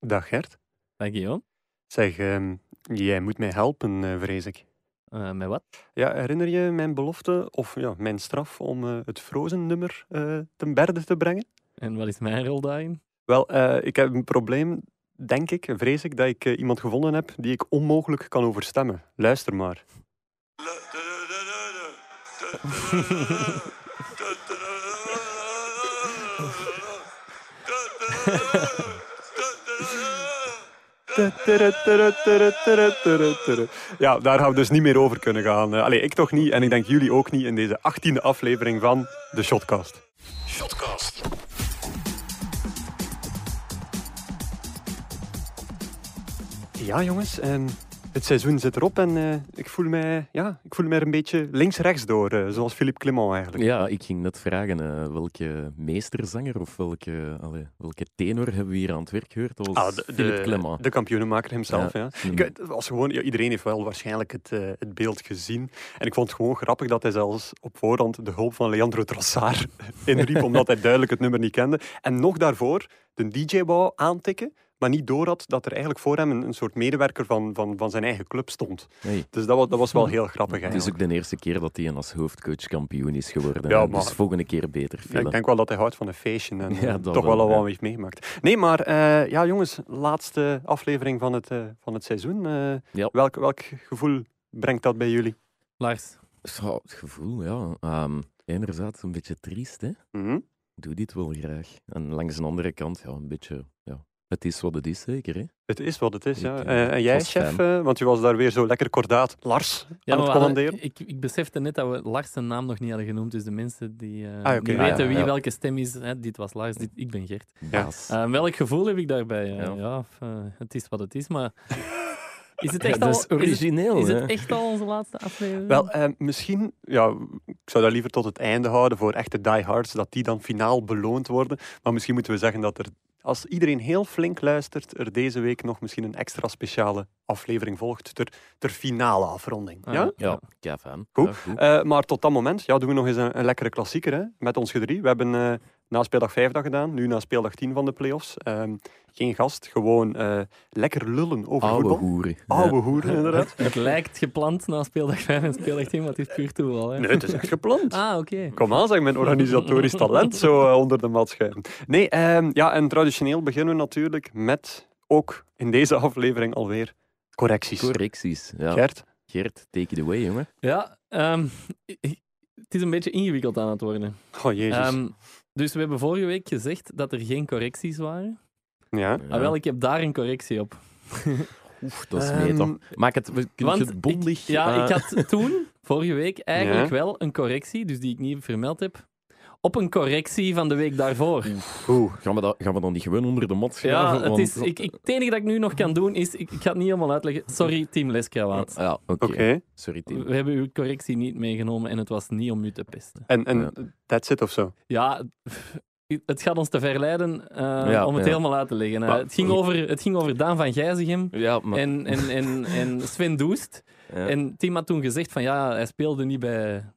Dag Gert. Dag Guillaume. Zeg, ehm, jij moet mij helpen, eh, vrees ik. Uh, met wat? Ja, herinner je mijn belofte, of ja, mijn straf, om uh, het Frozen-nummer uh, ten berde te brengen? En wat is mijn rol daarin? Wel, ik heb een probleem, denk ik, vrees ik, dat ik iemand gevonden heb die ik onmogelijk kan overstemmen. Luister maar. Ja, daar gaan we dus niet meer over kunnen gaan. Allee, ik toch niet en ik denk jullie ook niet in deze achttiende aflevering van de Shotcast. Shotcast. Ja, jongens, en het seizoen zit erop en uh, ik, voel mij, ja, ik voel mij er een beetje links-rechts door, uh, zoals Philippe Clement eigenlijk. Ja, ik ging net vragen uh, welke meesterzanger of welke, allee, welke tenor hebben we hier aan het werk gehoord? Dat ah, de, Philippe Clement. De kampioenenmaker hemzelf. Ja. ja. Ik, het was gewoon, ja, iedereen heeft wel waarschijnlijk het, het beeld gezien. En ik vond het gewoon grappig dat hij zelfs op voorhand de hulp van Leandro Trossard inriep, omdat hij duidelijk het nummer niet kende. En nog daarvoor de DJ wou aantikken maar niet door had dat er eigenlijk voor hem een, een soort medewerker van, van, van zijn eigen club stond. Dus dat was, dat was wel heel grappig. Het is ook de eerste keer dat hij als hoofdcoach kampioen is geworden. Ja, maar, dus volgende keer beter. Ja, ik denk wel dat hij houdt van een feestje en ja, toch wel al wat heeft meegemaakt. Nee, maar uh, ja, jongens, laatste aflevering van het, uh, van het seizoen. Uh, ja. welk, welk gevoel brengt dat bij jullie? Lars? Oh, het gevoel, ja. Um, enerzijds een beetje triest, hè. Mm -hmm. Ik doe dit wel graag. En langs de andere kant, ja, een beetje het is wat het is, zeker. Hè? Het is wat het is, ja. Uh, en jij, chef, uh, want je was daar weer zo lekker kordaat, Lars, ja, aan het commanderen. Ik, ik besefte net dat we Lars zijn naam nog niet hadden genoemd, dus de mensen die, uh, ah, die weten ah, wie welke stem is, hè, dit was Lars, dit, ik ben Gert. Ja. welk gevoel heb ik daarbij? ja, het is wat het is, maar... Is het echt al, origineel? Is, het, is het echt al onze laatste aflevering? Wel, eh, misschien, ja, ik zou dat liever tot het einde houden voor echte diehards, dat die dan finaal beloond worden. Maar misschien moeten we zeggen dat er als iedereen heel flink luistert, er deze week nog misschien een extra speciale aflevering volgt ter, ter finale afronding. Ah, ja? Ja, ja fijn. Goed. Uh, maar tot dat moment ja, doen we nog eens een, een lekkere klassieker hè, met ons gedrie. We hebben uh, na speeldag 5 dat gedaan, nu na speeldag 10 van de playoffs. Uh, geen gast, gewoon uh, lekker lullen over Oude voetbal. Hoeren. Oude hoeren, inderdaad. Het lijkt gepland na speeldag 5 en speeldag 10, maar het is puur toeval. Hè? Nee, het is echt gepland. Ah, oké. Okay. Kom aan, zeg, mijn organisatorisch talent zo onder de mat schuiven. Nee, um, ja, en traditioneel beginnen we natuurlijk met, ook in deze aflevering alweer, correcties. Correcties, ja. Gert? Gert, take it away, jongen. Ja, um, het is een beetje ingewikkeld aan het worden. Oh, jezus. Dus we hebben vorige week gezegd dat er geen correcties waren. Ja. ja. Ah, wel, ik heb daar een correctie op. Oef, dat is meta. Um, Maak het, want het bondig. ja, ik had toen, vorige week, eigenlijk wel een correctie, dus die ik niet vermeld heb op een correctie van de week daarvoor. Oeh, gaan we, dat, gaan we dan niet gewoon onder de mat schuiven? Ja, het, is, ik, ik, het enige dat ik nu nog kan doen is... Ik, ik ga het niet helemaal uitleggen. Sorry, team Leskrawaat. Ja, oké. Sorry, team. We hebben uw correctie niet meegenomen en het was niet om u te pesten. En, en that's it of zo? Ja, het gaat ons te verleiden uh, om het helemaal uit te leggen. Uh, het, ging over, het ging over Daan van Gijzegem ja, maar... en, en, en, en Sven Doest. En Tim had toen gezegd van ja, hij speelde niet bij,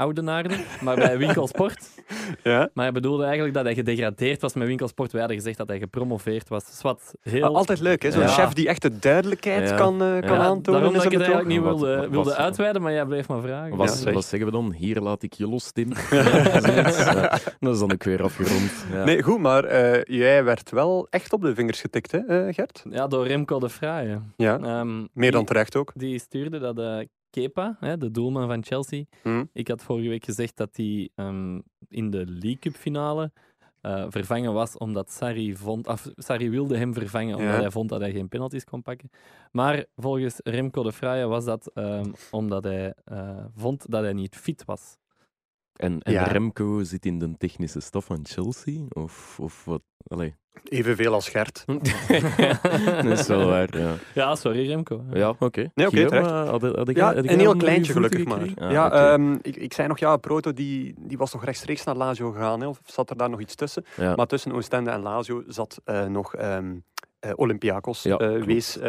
Oudenaarde, maar bij Winkelsport. ja? Maar hij bedoelde eigenlijk dat hij gedegradeerd was met Winkelsport. Wij hadden gezegd dat hij gepromoveerd was. Swat, heel... Altijd leuk, hè? Zo'n chef die echt de duidelijkheid kan, uh, kan aantonen. Daarom dat ik het eigenlijk niet wilde, wilde uitweiden, maar jij bleef maar vragen. Wat, wat zeggen we dan? Hier laat ik je los, Tim. dat is dan ook weer afgerond. Nee, goed, maar uh, jij werd wel echt op de vingers getikt, hè, uh, Gert? Ja, door Remco de Fraaie. Ja, um, meer dan terecht ook. Die stuurde dat Kepa, hè, de doelman van Chelsea. Hmm. Ik had vorige week gezegd dat hij um, in de League Cup finale uh, vervangen was omdat Sarri, vond, Sarri wilde hem vervangen omdat hij vond dat hij geen penalties kon pakken. Maar volgens Remco de Fraaie was dat um, omdat hij uh, vond dat hij niet fit was. En, en Remco zit in de technische staf van Chelsea? Of, of wat? Allee. Evenveel als Gert. dat is wel waar, ja. Ja, sorry Remco. Ja, oké. Okay. Nee, oké, okay, had, had, had ja, een heel kleintje gelukkig maar. Ah, ja, okay. um, ik, ik zei nog, ja, Proto die, die was toch rechtstreeks naar Lazio gegaan, hè, of zat er daar nog iets tussen? Ja. Maar tussen Oostende en Lazio zat uh, nog... Um, uh, Olympiakos ja, uh, wees uh,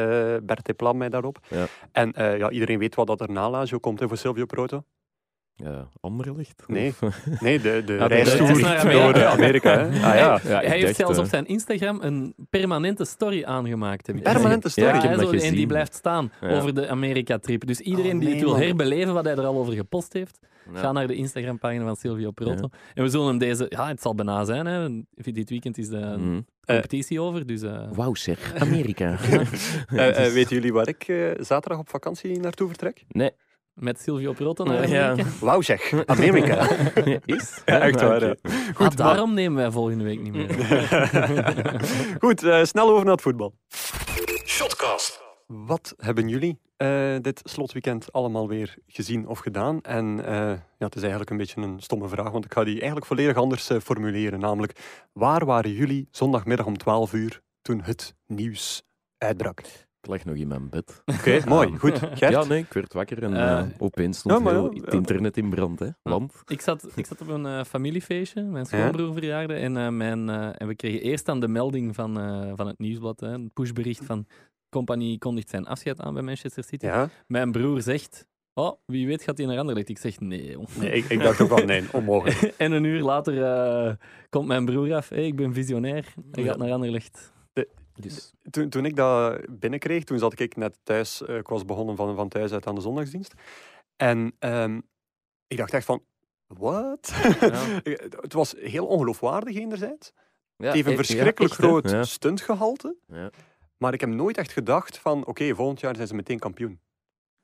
Bert Plan mij daarop. Ja. En ja, iedereen weet wat dat er na Lazio komt hè, voor Silvio Proto. Ja, Anderlecht? Nee, nee de, de reistoer door Amerika. Hè? Ah, ja. hij heeft zelfs op zijn Instagram een permanente story aangemaakt. Heb permanente story? Ja, zo en die blijft staan over de Amerika-trip. Dus iedereen oh, die het wil herbeleven wat hij er al over gepost heeft, ga naar de Instagram-pagina van Silvio Proto. En we zullen hem deze... Ja, het zal bijna zijn. Hè. Dit weekend is de mm. competitie over. Dus, uh... Wauw zeg, Amerika. uh, uh, weten jullie waar ik zaterdag op vakantie naartoe vertrek? Nee. Met Silvio Proto naar Amerika? Ja. Wauw zeg, Amerika. Is? Ja, echt waar. Ja. Goed, ah, daarom nemen wij volgende week niet meer. Goed, uh, snel over naar het voetbal. Shotcast. Wat hebben jullie uh, dit slotweekend allemaal weer gezien of gedaan? En uh, ja, het is eigenlijk een beetje een stomme vraag, want ik ga die eigenlijk volledig anders formuleren. Namelijk, waar waren jullie zondagmiddag om 12 uur toen het nieuws uitbrak? Ik lag nog in mijn bed. Oké, mooi. Goed. Gert? Ja, nee, ik werd wakker en uh, opeens stond ja, het internet in brand. Hè. Want... Ik, zat, ik zat op een uh, familiefeestje, mijn schoonbroer verjaarde, en, uh, mijn, en we kregen eerst dan de melding van, van het nieuwsblad, hè, een pushbericht van compagnie kondigt zijn afscheid aan bij Manchester City. Ja. Mijn broer zegt, oh, wie weet gaat hij naar Anderlecht. Ik zeg, nee, nee ik, ik, dacht ook wel, nee, onmogelijk. en een uur later komt mijn broer af, hey, ik ben visionair, hij gaat naar Anderlecht. Dus. Toen, toen ik dat binnenkreeg, toen zat ik net thuis. Uh, ik was begonnen van, van thuis uit aan de zondagsdienst. En um, ik dacht echt van, wat? Ja. het was heel ongeloofwaardig enerzijds. Ja, het heeft een verschrikkelijk groot ja. stuntgehalte. Maar ik heb nooit echt gedacht van, oké, okay, volgend jaar zijn ze meteen kampioen.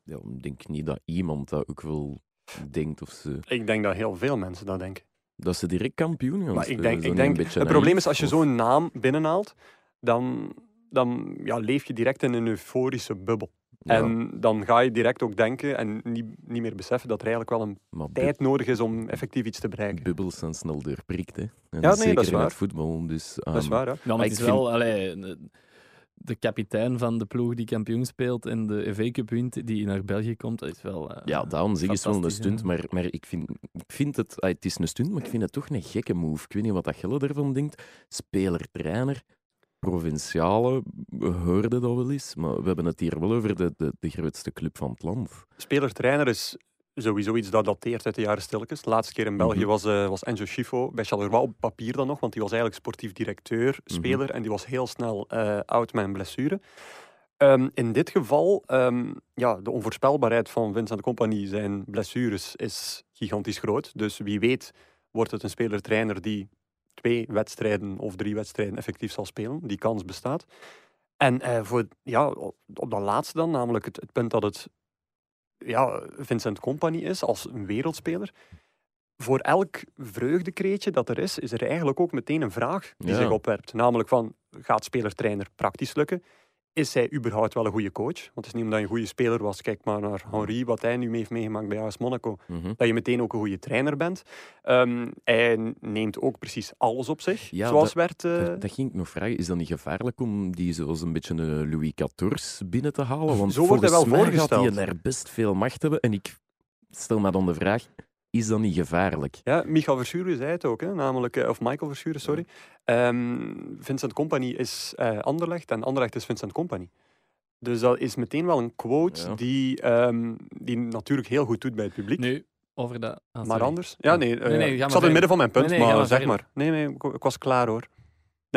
Ja, ik denk niet dat iemand dat ook wel denkt of ze... Ik denk dat heel veel mensen dat denken. Dat ze direct kampioen gaan Maar ik denk, ik denk het probleem is als je zo'n naam binnenhaalt, dan, dan ja, leef je direct in een euforische bubbel. En dan ga je direct ook denken en niet, niet meer beseffen dat er eigenlijk wel een tijd nodig is om effectief iets te bereiken. Bubbels zijn snel doorprikt, hè. En ja, nee, zeker dat is waar. in het voetbal. Dus, dat is ehm, waar, ja. maar het is wel... Allee, de kapitein van de ploeg die kampioen speelt en de FA Cup wint, die naar België komt, dat is wel. Uh, ja, daarom zeg is wel een stunt, maar, maar ik, vind, ik vind het, uh, het is een stunt, maar ik vind het toch een gekke move. Ik weet niet wat dat Gelle ervan denkt. Speler-trainer, provinciale hoorde dat wel eens, maar we hebben het hier wel over de, de, de grootste club van het land. Speler-trainer is sowieso iets dat dateert uit de jaren stilletjes. De laatste keer in België mhm. was, uh, was Enzo Schifo bij Charleroi op papier dan nog, want die was eigenlijk sportief directeur, mhm. speler, en die was heel snel uh, oud met een blessure. Um, in dit geval, um, ja, de onvoorspelbaarheid van Vincent Company, zijn blessures, is gigantisch groot. Dus wie weet wordt het een speler-trainer die twee wedstrijden of drie wedstrijden effectief zal spelen. Die kans bestaat. En uh, voor, ja, op dat laatste dan, namelijk het, het punt dat het ja, Vincent Company is als een wereldspeler. Voor elk vreugdekreetje dat er is, is er eigenlijk ook meteen een vraag die zich opwerpt. Namelijk van, gaat speler-trainer praktisch lukken? Is hij überhaupt wel een goede coach? Want het is niet omdat je een goede speler was. Kijk maar naar Henri, wat hij nu heeft meegemaakt bij AS Monaco. Mhm. Dat je meteen ook een goede trainer bent. Um, hij neemt ook precies alles op zich, zoals werd... Uh... Dat, ging ik nog vragen. Is dat niet gevaarlijk om die zoals een beetje een Louis XIV binnen te halen? Want Zo wordt hij wel voorgesteld. gaat hij daar best veel macht hebben. En ik stel me dan de vraag, is dat niet gevaarlijk? Ja, Michael Verschuren zei het ook, hè? namelijk, eh, of Michael Verschuren, sorry. Um, Vincent Company is uh, Anderlecht en Anderlecht is Vincent Company. Dus dat is meteen wel een quote die, um, die natuurlijk heel goed doet bij het publiek. Nu, over dat... Ah, maar anders? Ja, nee, uh, nee, nee ik zat in het midden van mijn punt, maar zeg maar. Nee, nee, ik was klaar hoor.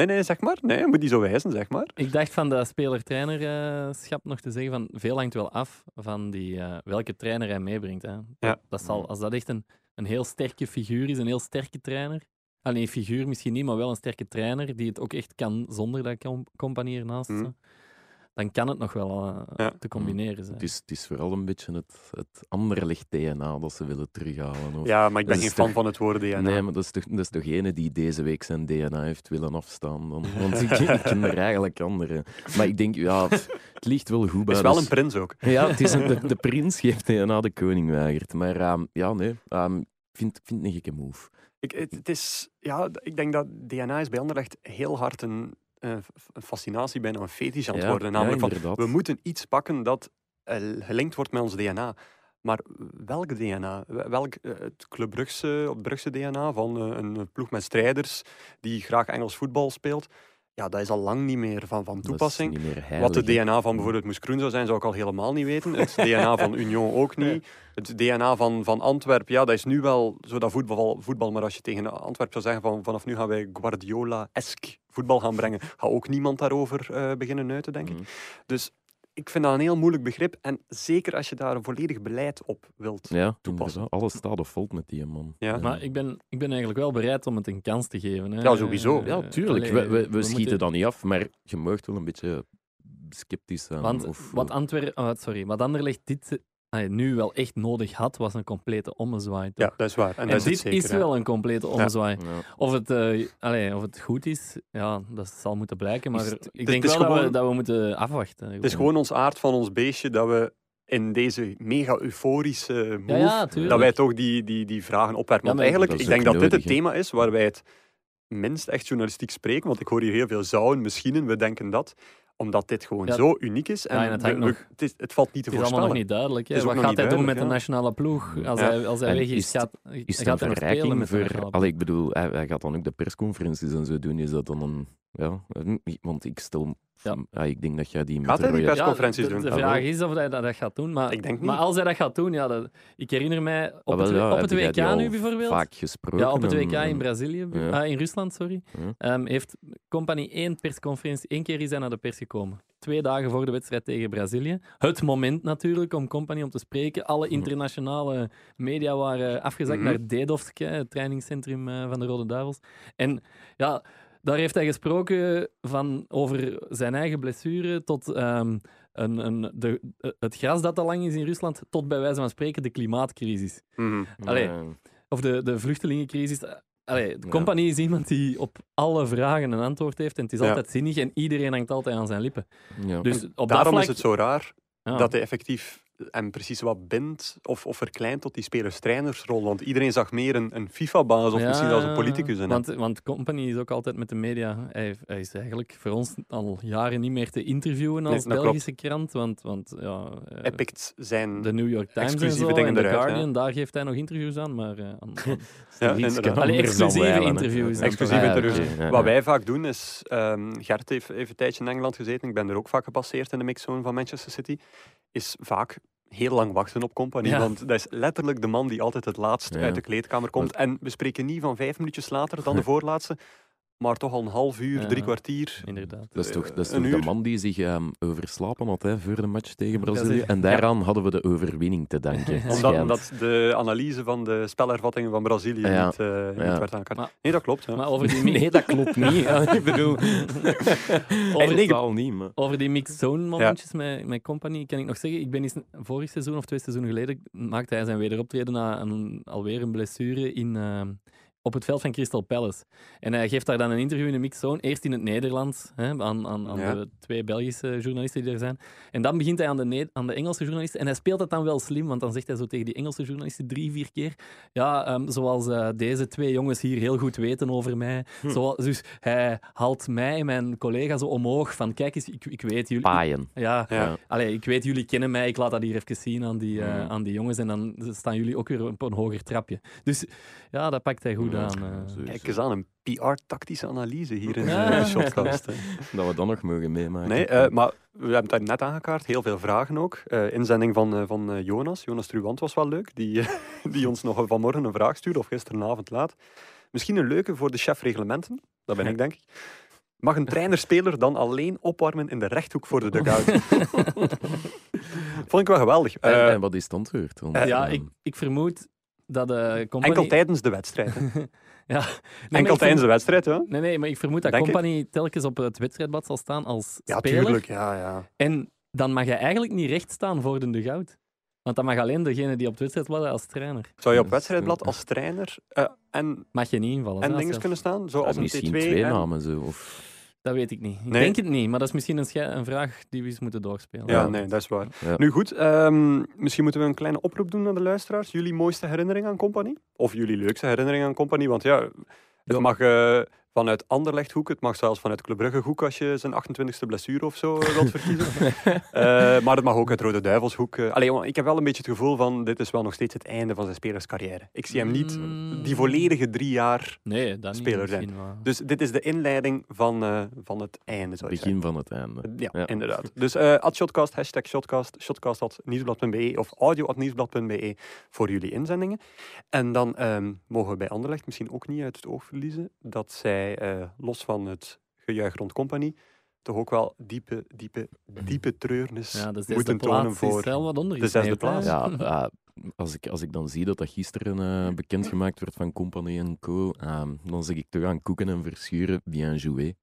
Nee, nee, zeg maar. Nee, moet niet zo wijzen, zeg maar. Ik dacht van de speler-trainerschap nog te zeggen van veel hangt wel af van die, uh, welke trainer hij meebrengt. Hè. Ja. Dat zal, als dat echt een, een heel sterke figuur is, een heel sterke trainer. Alleen figuur misschien niet, maar wel een sterke trainer die het ook echt kan zonder dat compagnie ernaast. Mm dan kan het nog wel uh, te combineren zijn. Het is, het is vooral een beetje het, het anderlicht DNA dat ze willen terughalen. Of, ja, maar ik ben geen fan van het woord DNA. Nee, maar dat is, toch, dat is toch ene die deze week zijn DNA heeft willen afstaan. Dan, want ik, ik ken er eigenlijk andere. Maar ik denk, ja, het, ligt wel goed bij. Het is wel een prins ook. Ja, het is een, de, de prins geeft DNA de koning weigert. Maar um, ja, nee, um, ik vind, vind een gekke move. Ik, het, is, ja, ik denk dat DNA is bij Anderlecht heel hard een een fascinatie, bijna een fetish aan het worden. Namelijk van, we moeten iets pakken dat uh, gelinkt wordt met ons DNA. Maar welk DNA? Welk, uh, het Club Brugse, Brugse DNA van een ploeg met strijders die graag Engels voetbal speelt? Ja, dat is al lang niet meer van, van toepassing. Wat de DNA van bijvoorbeeld Moes Kroen zou zijn, zou ik al helemaal niet weten. Het DNA van Union ook niet. Het DNA van, van Antwerpen, ja, dat is nu wel zo dat voetbal, voetbal. Maar als je tegen Antwerpen zou zeggen van vanaf nu gaan wij Guardiola-esk voetbal gaan brengen, gaat ook niemand daarover uh, beginnen uiten, denk ik. Mhm. Dus ik vind dat een heel moeilijk begrip. En zeker als je daar een volledig beleid op wilt ja, toepassen. Alles staat of valt met die man. Ja. Maar ik ben, ik ben eigenlijk wel bereid om het een kans te geven. Hè. Ja, sowieso. Ja, tuurlijk. we, we, we, schieten moeten... dan niet af, maar je mag wel een beetje sceptisch zijn. Want of, wat, Antwer oh, sorry, wat Anderlecht dit nu wel echt nodig had, was een complete ommezwaai. Ja, dat is waar. En, dit is, is wel een complete ommezwaai. Of, het, uh, allee, of het goed is, ja, dat zal moeten blijken. Maar ik denk wel dat, we, dat we moeten afwachten. Het is gewoon ons aard van ons beestje dat we in deze mega euforische move, dat wij toch die, die, die vragen opwerpen. want eigenlijk, ik denk dat dit het thema is waar wij het minst echt journalistiek spreken, want ik hoor hier heel veel zouden, misschien, we denken dat omdat dit gewoon zo uniek is. En, ja, het, nog, het, is, het, valt niet te het voorspellen. Het is allemaal nog niet duidelijk. Hè? Wat gaat hij doen met de nationale ploeg? Als hij, als hij weg is, gaat, is gaat hij verrijking voor... Allee, ik bedoel, hij, hij, gaat dan ook de persconferenties en zo doen. Is dat dan een... Ja, want ik stel ja. ja. ik denk dat jij die Gaat hij die persconferenties doen? De, vraag is of hij dat, dat, gaat doen. Maar, ik denk niet. maar als hij dat gaat doen, ja, dat, ik herinner mij op ah, het, op het WK nu bijvoorbeeld. Vaak gesproken. Ja, op het WK in Brazilië, ah, in Rusland, sorry. Um, heeft Company één persconferentie, één keer is hij naar de pers gekomen. Twee dagen voor de wedstrijd tegen Brazilië. Het moment natuurlijk om Company om te spreken. Alle internationale media waren afgezakt mm -hmm. naar Dedovsk, het trainingscentrum eh, van de Rode Duivels. En ja daar heeft hij gesproken van, over zijn eigen blessure tot um, een, een, de, het gras dat al lang is in Rusland, tot bij wijze van spreken de klimaatcrisis. Mm -hmm. Of de, de vluchtelingencrisis. Allee, de compagnie is iemand die op alle vragen een antwoord heeft en het is altijd zinnig en iedereen hangt altijd aan zijn lippen. Ja. Dus op Daarom is het zo raar dat hij effectief en precies wat bindt of, of verkleint tot die spelers-trainersrol. Want iedereen zag meer een, een FIFA-baas of misschien als een politicus. In want, want Company is ook altijd met de media. Hij, hij, is eigenlijk voor ons al jaren niet meer te interviewen als Belgische krant. Want, want ja, eh, hij pikt zijn de New York Times exclusieve en, zo, dingen en eruit, Guardian, daar geeft hij nog interviews aan. Maar uh, aan, ja, exclusieve interviews. Exclusieve interviews. Wat wij vaak doen is, um, Gert heeft even een tijdje in Engeland gezeten. Ik ben er ook vaak gepasseerd in de mixzone van Manchester City. Is vaak heel lang wachten op compagnie. Want dat is letterlijk de man die altijd het laatst uit de kleedkamer komt. En we spreken niet van vijf minuutjes later dan de voorlaatste maar toch al een half uur, drie kwartier. Inderdaad. Dat is toch, dat is toch de man die zich um, overslapen had hè, voor de match tegen Brazilië. En daaraan hadden we de overwinning te danken. omdat, omdat, de analyse van de spelervattingen van Brazilië niet, uh, niet werd aangekaart. Nee, dat klopt. Maar over die nee, dat klopt niet. ik bedoel... over, die, niet, maar... over die mixed zone momentjes met, met Company kan ik nog zeggen. Ik ben eens vorig seizoen of twee seizoenen geleden maakte hij zijn wederoptreden na een, alweer een blessure in... Uh, op het veld van Crystal Palace. En hij geeft daar dan een interview in de mixzone. Eerst in het Nederlands, hè, aan, aan, aan de twee Belgische journalisten die er zijn. En dan begint hij aan de, aan de Engelse journalisten. En hij speelt het dan wel slim, want dan zegt hij zo tegen die Engelse journalisten drie, vier keer. Ja, ehm, zoals uh, deze twee jongens hier heel goed weten over mij. Hm. Zo, dus hij haalt mij en mijn collega zo omhoog van kijk eens, ik, ik weet jullie... Paaien. Ja, ja. Allee, ik weet jullie kennen mij, ik laat dat hier even zien aan die, uh, aan die jongens. En dan staan jullie ook weer op een hoger trapje. Dus ja, dat pakt hij goed Uh, Kijk eens aan, een PR-tactische analyse hier in de Shotcast. dat we dat nog mogen meemaken. Nee, uh, maar we hebben het daar net aangekaart, heel veel vragen ook. Uh, inzending van, van Jonas. Jonas Truwant was wel leuk, die, die ons nog vanmorgen een vraag stuurde, of gisteravond laat. Misschien een leuke voor de chef reglementen, dat ben ik denk ik. Mag een trainerspeler dan alleen opwarmen in de rechthoek voor de dugout? Vond ik wel geweldig. en, wat is het antwoord? ja, ik, ik vermoed dat uh, company... Enkel tijdens de wedstrijd. ja. Enkel tijdens de wedstrijd, ja. Nee, nee, maar ik vermoed dat Company telkens op het wedstrijdblad zal staan als ja, speler. Tuurlijk, ja, ja. En dan mag je eigenlijk niet recht staan voor de goud. Want dan mag alleen degene die op het wedstrijdblad als trainer. Zou je op wedstrijdblad als trainer uh, en... Mag je niet invallen. En dingen kunnen staan? Zo als een T2 twee namen, zo. Of... Dat weet ik niet. Ik denk het niet, maar dat is misschien een, een, vraag die we eens moeten doorspelen. Ja, nee, dat is waar. Nu goed, um, misschien moeten we een kleine oproep doen aan de luisteraars. Jullie mooiste herinnering aan Company? Of jullie leukste herinnering aan Company? Want ja, het mag uh, vanuit Anderlecht-hoek. Het mag zelfs vanuit Club Brugge-hoek als je zijn 28e blessure of zo eh, wilt verkiezen. uh, maar het mag ook uit Rode Duivelshoek. Uh, allee, ik heb wel een beetje het gevoel van dit is wel nog steeds het einde van zijn spelerscarrière. Ik zie hem niet Mm. die volledige drie jaar nee, speler zijn. maar- Dus dit is de inleiding van, eh, van het einde, zou ik zeggen. Begin van het einde. Ja, Ja. inderdaad. Dus eh at Shotcast, hashtag Shotcast, shotcast.nieuwsblad.be of audio.nieuwsblad.be voor jullie inzendingen. En dan ehm, mogen we bij Anderlecht misschien ook niet uit het oog verliezen dat zij, eh, los van het gejuich rond Compagnie, toch ook wel diepe, diepe, diepe treurnis ja, de zesde moeten tonen plaats voor... de zesde plaats. Ja, eh, als, ik, als ik dan zie dat dat gisteren eh, bekendgemaakt werd van Compagnie en Co, eh, dan zeg ik toch aan koeken en verschuren, bien joué.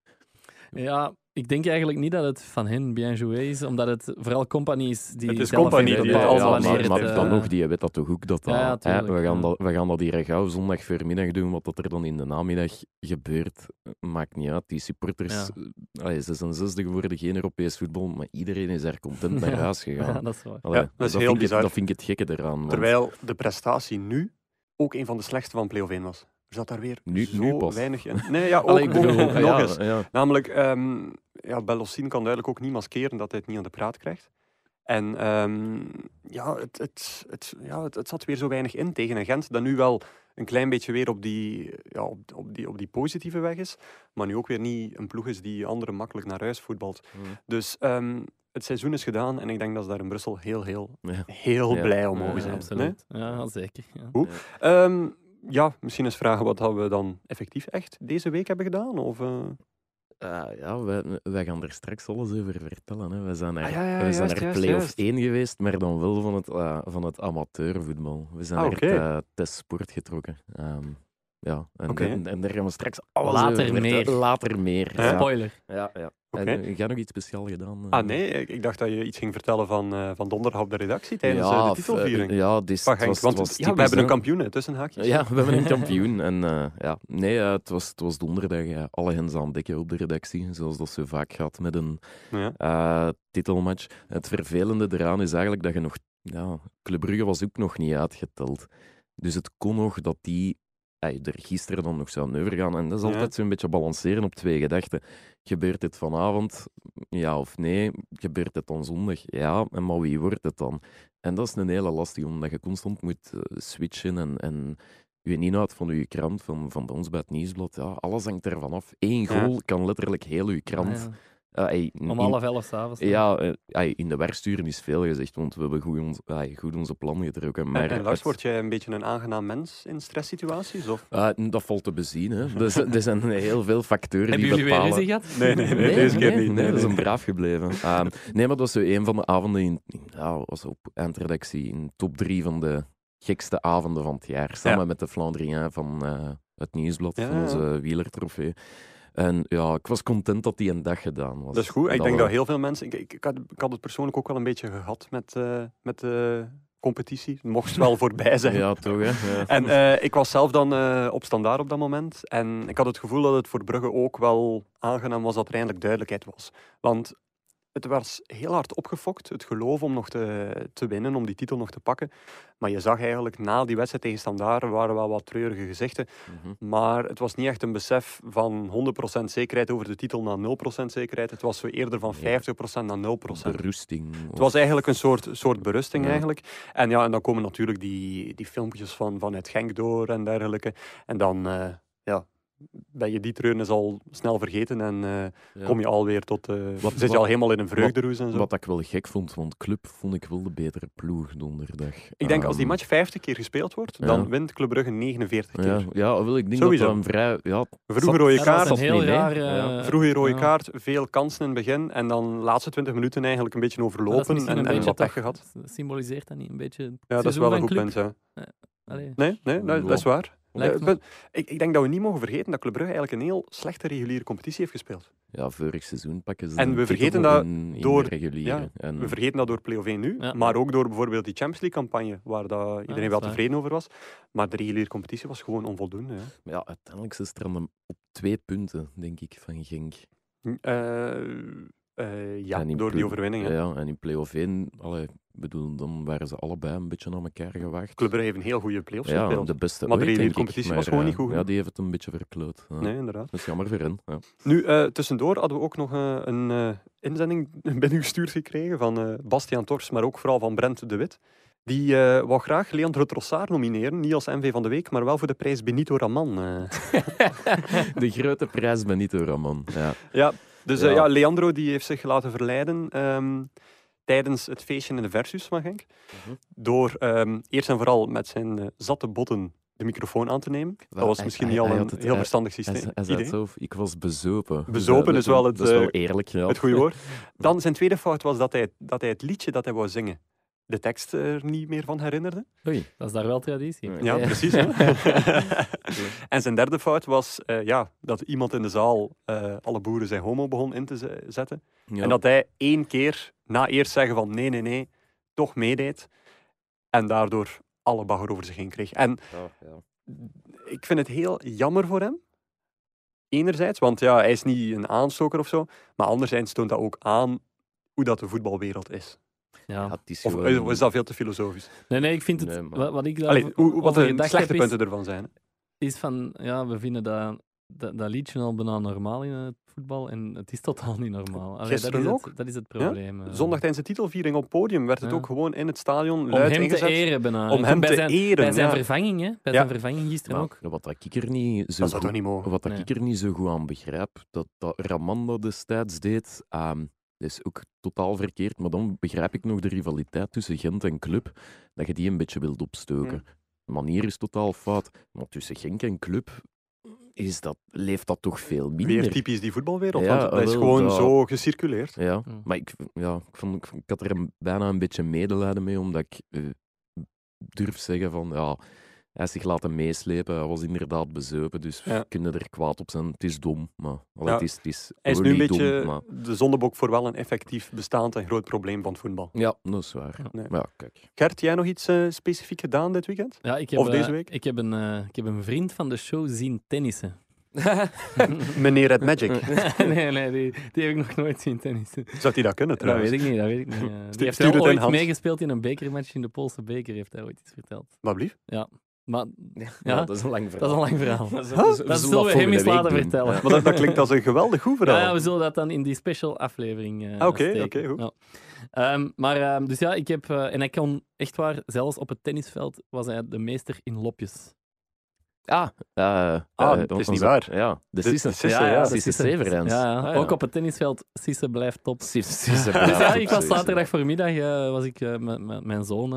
Ja, ik denk eigenlijk niet dat het van hen bien joué is, omdat het vooral compagnie is die Het is zelf Compagnie die ja, wanneer maar, het, maar eh, dan nog, die weet dat toch ook dat dat... Ja, ja, hè, we, gaan dat, we gaan dat hier gauw zondag voormiddag doen, wat dat er dan in de namiddag gebeurt, maakt niet uit. Die supporters, Ja. allee, ze zijn 60 geworden, geen Europees voetbal, maar iedereen is er content naar huis gegaan. Ja, dat is waar. Allee, Ja, dat is heel vind ik, bizar. dat vind ik het gekke eraan. want Terwijl de prestatie nu ook een van de slechtste van play-off 1 was. Er zat daar weer Nu- zo nu pas. weinig in. Nee, ja, ook, Allee, ik ook- bedoel, ook nog ja, eens. ja. Namelijk, ehm ja, kan duidelijk ook niet maskeren dat hij het niet aan de praat krijgt. En ehm, ja, het, het, het, ja het, het zat weer zo weinig in tegen een Gent dat nu wel een klein beetje weer op die, ja, op, op die, op die positieve weg is. Maar nu ook weer niet een ploeg is die anderen makkelijk naar huis voetbalt. Mm. Dus ehm, het seizoen is gedaan en ik denk dat ze daar in Brussel heel, heel, Ja. heel Ja. blij om mogen Ja, zijn. absoluut. Ja, zeker. Ja. Hoe? Ja, misschien eens vragen wat we dan effectief echt deze week hebben gedaan? Of, eh, Eh, ja, wij, wij gaan er straks alles over vertellen. Hè. We zijn naar, Ah, ja, ja, we zijn juist, naar juist, play-off juist. 1 geweest, maar dan wel van het, eh, van het amateurvoetbal. We zijn Ah, naar oké. het eh, testsport getrokken. Ehm, ja, en, en, en daar gaan we straks alles Later over meer. Later meer. Ja. Spoiler. ja. ja. Oké. En, eh, jij nog iets speciaal gedaan? eh? Ah nee, ik, dacht dat je iets ging vertellen van, eh, van donderdag op de redactie tijdens ja, de titelviering. ja, dit Genk, was, want ja, we hebben een kampioen hè, tussen haakjes. Ja, we hebben een kampioen. En eh, ja, nee, het, was, het was donderdag. alle hens aan dekken op de redactie, zoals dat zo vaak gaat met een Ja. eh, titelmatch. Het vervelende eraan is eigenlijk dat je nog... Ja, Club Brugge was ook nog niet uitgeteld. Dus het kon nog dat die ey, er gisteren dan nog zou overgaan. En dat is Ja. altijd zo'n beetje balanceren op twee gedachten. Gebeurt dit vanavond? Ja of nee? Gebeurt het dan zondag? Ja, en maar wie wordt het dan? En dat is een hele lastige, omdat je constant moet eh, switchen en, en je inhoud van je krant, van, van bij ons bij het Nieuwsblad, ja, alles hangt ervan af. Eén Ja. goal kan letterlijk heel je krant... Ja. Eh, ey, Om half elf s'avonds. ja, eh, ey, in de werksturen is veel gezegd, want we hebben goed, ons, ey, goed onze plan getrokken. Maar En, en Lars, het- word jij een beetje een aangenaam mens in stresssituaties? Of? Dat valt te bezien. Hè. Dus, er zijn heel veel factoren Hebben die jullie weer bepalen... ruzie gehad? Nee, nee, nee, deze keer nee, niet. Nee, Nee, dat is nee. een braaf gebleven. Ehm, nee, maar dat was zo een van de avonden in, was op eindredactie in top drie van de gekste avonden van het jaar. Samen Ja. met de Flandrien van eh, het Nieuwsblad, Ja, van onze wielertrofee. En ja, ik was content dat die een dag gedaan was. Dat is goed. Ik denk dat heel veel mensen... Ik, ik, had, ik had het persoonlijk ook wel een beetje gehad met, eh, met de competitie. Het mocht wel voorbij zijn. Ja, toch, hè. Ja. En eh, ik was zelf dan eh, op standaard op dat moment. En ik had het gevoel dat het voor Brugge ook wel aangenaam was dat er eindelijk duidelijkheid was. Want het was heel hard opgefokt, het geloof om nog te, te winnen, om die titel nog te pakken. Maar je zag eigenlijk na die wedstrijd tegen Standaard, er waren wel wat treurige gezichten. Mhm. Maar het was niet echt een besef van 100% zekerheid over de titel naar 0% zekerheid. Het was zo eerder van 50% naar 0%. Berusting. Het was eigenlijk een soort, soort berusting Ja. eigenlijk. En ja, en dan komen natuurlijk die, die filmpjes van, vanuit Genk door en dergelijke. En dan eh, ja, ben je die treurnis al snel vergeten en eh, Ja. kom je alweer tot... eh Wat- zit je wat- al helemaal in een vreugderoes en zo. Wat ik wel gek vond, want Club vond ik wel de betere ploeg donderdag. ik denk als die Ehm, match 50 keer gespeeld wordt, ja. dan wint Club Brugge 49 keer. Ja, ja wel, ik denk Sowieso. dat een vrij... Ja, Vroege rode dat kaart, heel raar... Eh, vroege rode ja. kaart, veel kansen in het begin en dan de laatste 20 minuten eigenlijk een beetje Maar dat is overlopen en, een en beetje wat pech gehad. Symboliseert dat niet een beetje het Ja, dat is wel een goed Club? punt. Nee, nee dat, dat is waar. Lijkt Eh, me. ik, ik denk dat we niet mogen vergeten dat Club Brugge eigenlijk een heel slechte reguliere competitie heeft gespeeld. ja, vorig seizoen pakken ze En we vergeten dat in, in door- de reguliere. En, We vergeten dat door play-off 1 nu, Ja. maar ook door bijvoorbeeld die Champions League-campagne, waar dat iedereen wel waar. tevreden over was. Maar de reguliere competitie was gewoon onvoldoende. Ja. maar ja, uiteindelijk is het er aan de- op twee punten, denk ik, van Genk. Eh, Uh, ja, door die overwinning. Ja, en in play-off 1, allee, bedoel, dan waren ze allebei een beetje aan elkaar gewaagd. Club Brugge heeft een heel goede play-offs Ja, de beste Maar de competitie was gewoon niet goed. Ja, die heeft het een beetje verkloot. Ja. Nee, inderdaad. Dat is jammer voor hen. Ja. Nu, uh, tussendoor hadden we ook nog uh, een inzending binnengestuurd gekregen van Bastiaan Tors, maar ook vooral van Brent de Wit. Die uh, wou graag Leandro Trossard nomineren, niet als MV van de Week, maar wel voor de prijs Benito Raman. de grote prijs Benito Raman, ja. Ja, dus ja. Uh, ja Leandro die heeft zich laten verleiden um, tijdens het feestje in de Versus van Genk. Uh -huh. Door um, eerst en vooral met zijn uh, zatte botten de microfoon aan te nemen. Dat was misschien niet al een het, heel verstandig systeem. Hij, hij zo, ik was bezopen. Bezopen is wel het, dat is wel eerlijk, ja. het goede woord. Dan zijn tweede fout was dat hij, dat hij het liedje dat hij wou zingen de tekst er niet meer van herinnerde. Oei, dat is daar wel traditie. Ja, precies. Hè? en zijn derde fout was uh, ja, dat iemand in de zaal uh, alle boeren zijn homo begon in te zetten. Ja. En dat hij één keer, na eerst zeggen van nee, nee, nee, toch meedeed. En daardoor alle bagger over zich heen kreeg. En oh, ja. ik vind het heel jammer voor hem. Enerzijds, want ja, hij is niet een aanstoker of zo. Maar anderzijds toont dat ook aan hoe dat de voetbalwereld is. Ja. is of gewoon... is dat veel te filosofisch? Nee, nee, ik vind het... Nee, maar... wat, ik Allee, hoe, wat de slechte punten ervan zijn. Is van, ja, we vinden dat, dat, dat, liedje al bijna normaal in het voetbal en het is totaal niet normaal. Allee, dat, is ook. Het, dat is het probleem. Ja? Zondag tijdens de titelviering op podium werd het ja. ook gewoon in het stadion luid Om hem ingezet. te eren bijna. Om hem bij te zijn, eren. Bij zijn vervanging, hè? Bij zijn vervanging gisteren ook. Wat dat ik er niet zo dat goed, niet mogen. Wat dat nee. ik er niet zo goed aan begrijp, dat, dat Ramanda destijds deed... Um, dat is ook totaal verkeerd, maar dan begrijp ik nog de rivaliteit tussen Gent en Club, dat je die een beetje wilt opstoken. De manier is totaal fout, maar tussen Genk en Club is dat, leeft dat toch veel minder. Weer typisch die voetbalwereld, ja, want dat is gewoon dat... zo gecirculeerd. Ja, maar ik, ja, ik, vond, ik had er bijna een beetje medelijden mee, omdat ik uh, durf zeggen van, ja, hij zich laten meeslepen. Hij was inderdaad bezopen, dus ja. kunnen er kwaad op zijn. Het is dom, maar ja. het is, het is Hij is nu een beetje dom, maar... de zondebok voor wel een effectief bestaand en groot probleem van het voetbal. Ja, dat is waar. Ja. Nee. Maar ja, kijk. Gert, jij nog iets uh, specifiek gedaan dit weekend? Ja, ik heb, of deze uh, week? Ik heb, een, uh, ik heb een vriend van de show zien tennissen. Meneer Red Magic. nee, nee, die, die, heb ik nog nooit zien tennissen. Zou hij dat kunnen trouwens? Dat weet ik niet, dat weet ik niet. Uh, die heeft wel ooit meegespeeld in een bekermatch in de Poolse beker, heeft hij ooit iets verteld. Wat blief? Ja, maar, ja, ja, dat is een lang verhaal. Dat is een lang verhaal. dat, zullen we hem eens laten doen. vertellen. Ja. Maar dat, dat, klinkt als een geweldig goed verhaal. Ja, ja, we zullen dat dan in die special aflevering uh, Oké, okay, oké, okay, goed. Ja. Um, maar, um, dus ja, ik heb... Uh, en hij kon echt waar, zelfs op het tennisveld was hij de meester in lopjes. Ah, uh, ah dat is niet waar. Ja, de Sisse. Sisse, ja, ja, Sisse Severens. Ja, ja. Ah, Ook op het tennisveld, Sisse blijft top. Sisse, blijft ja, ik was zaterdag voormiddag uh, was ik uh, met, met mijn zoon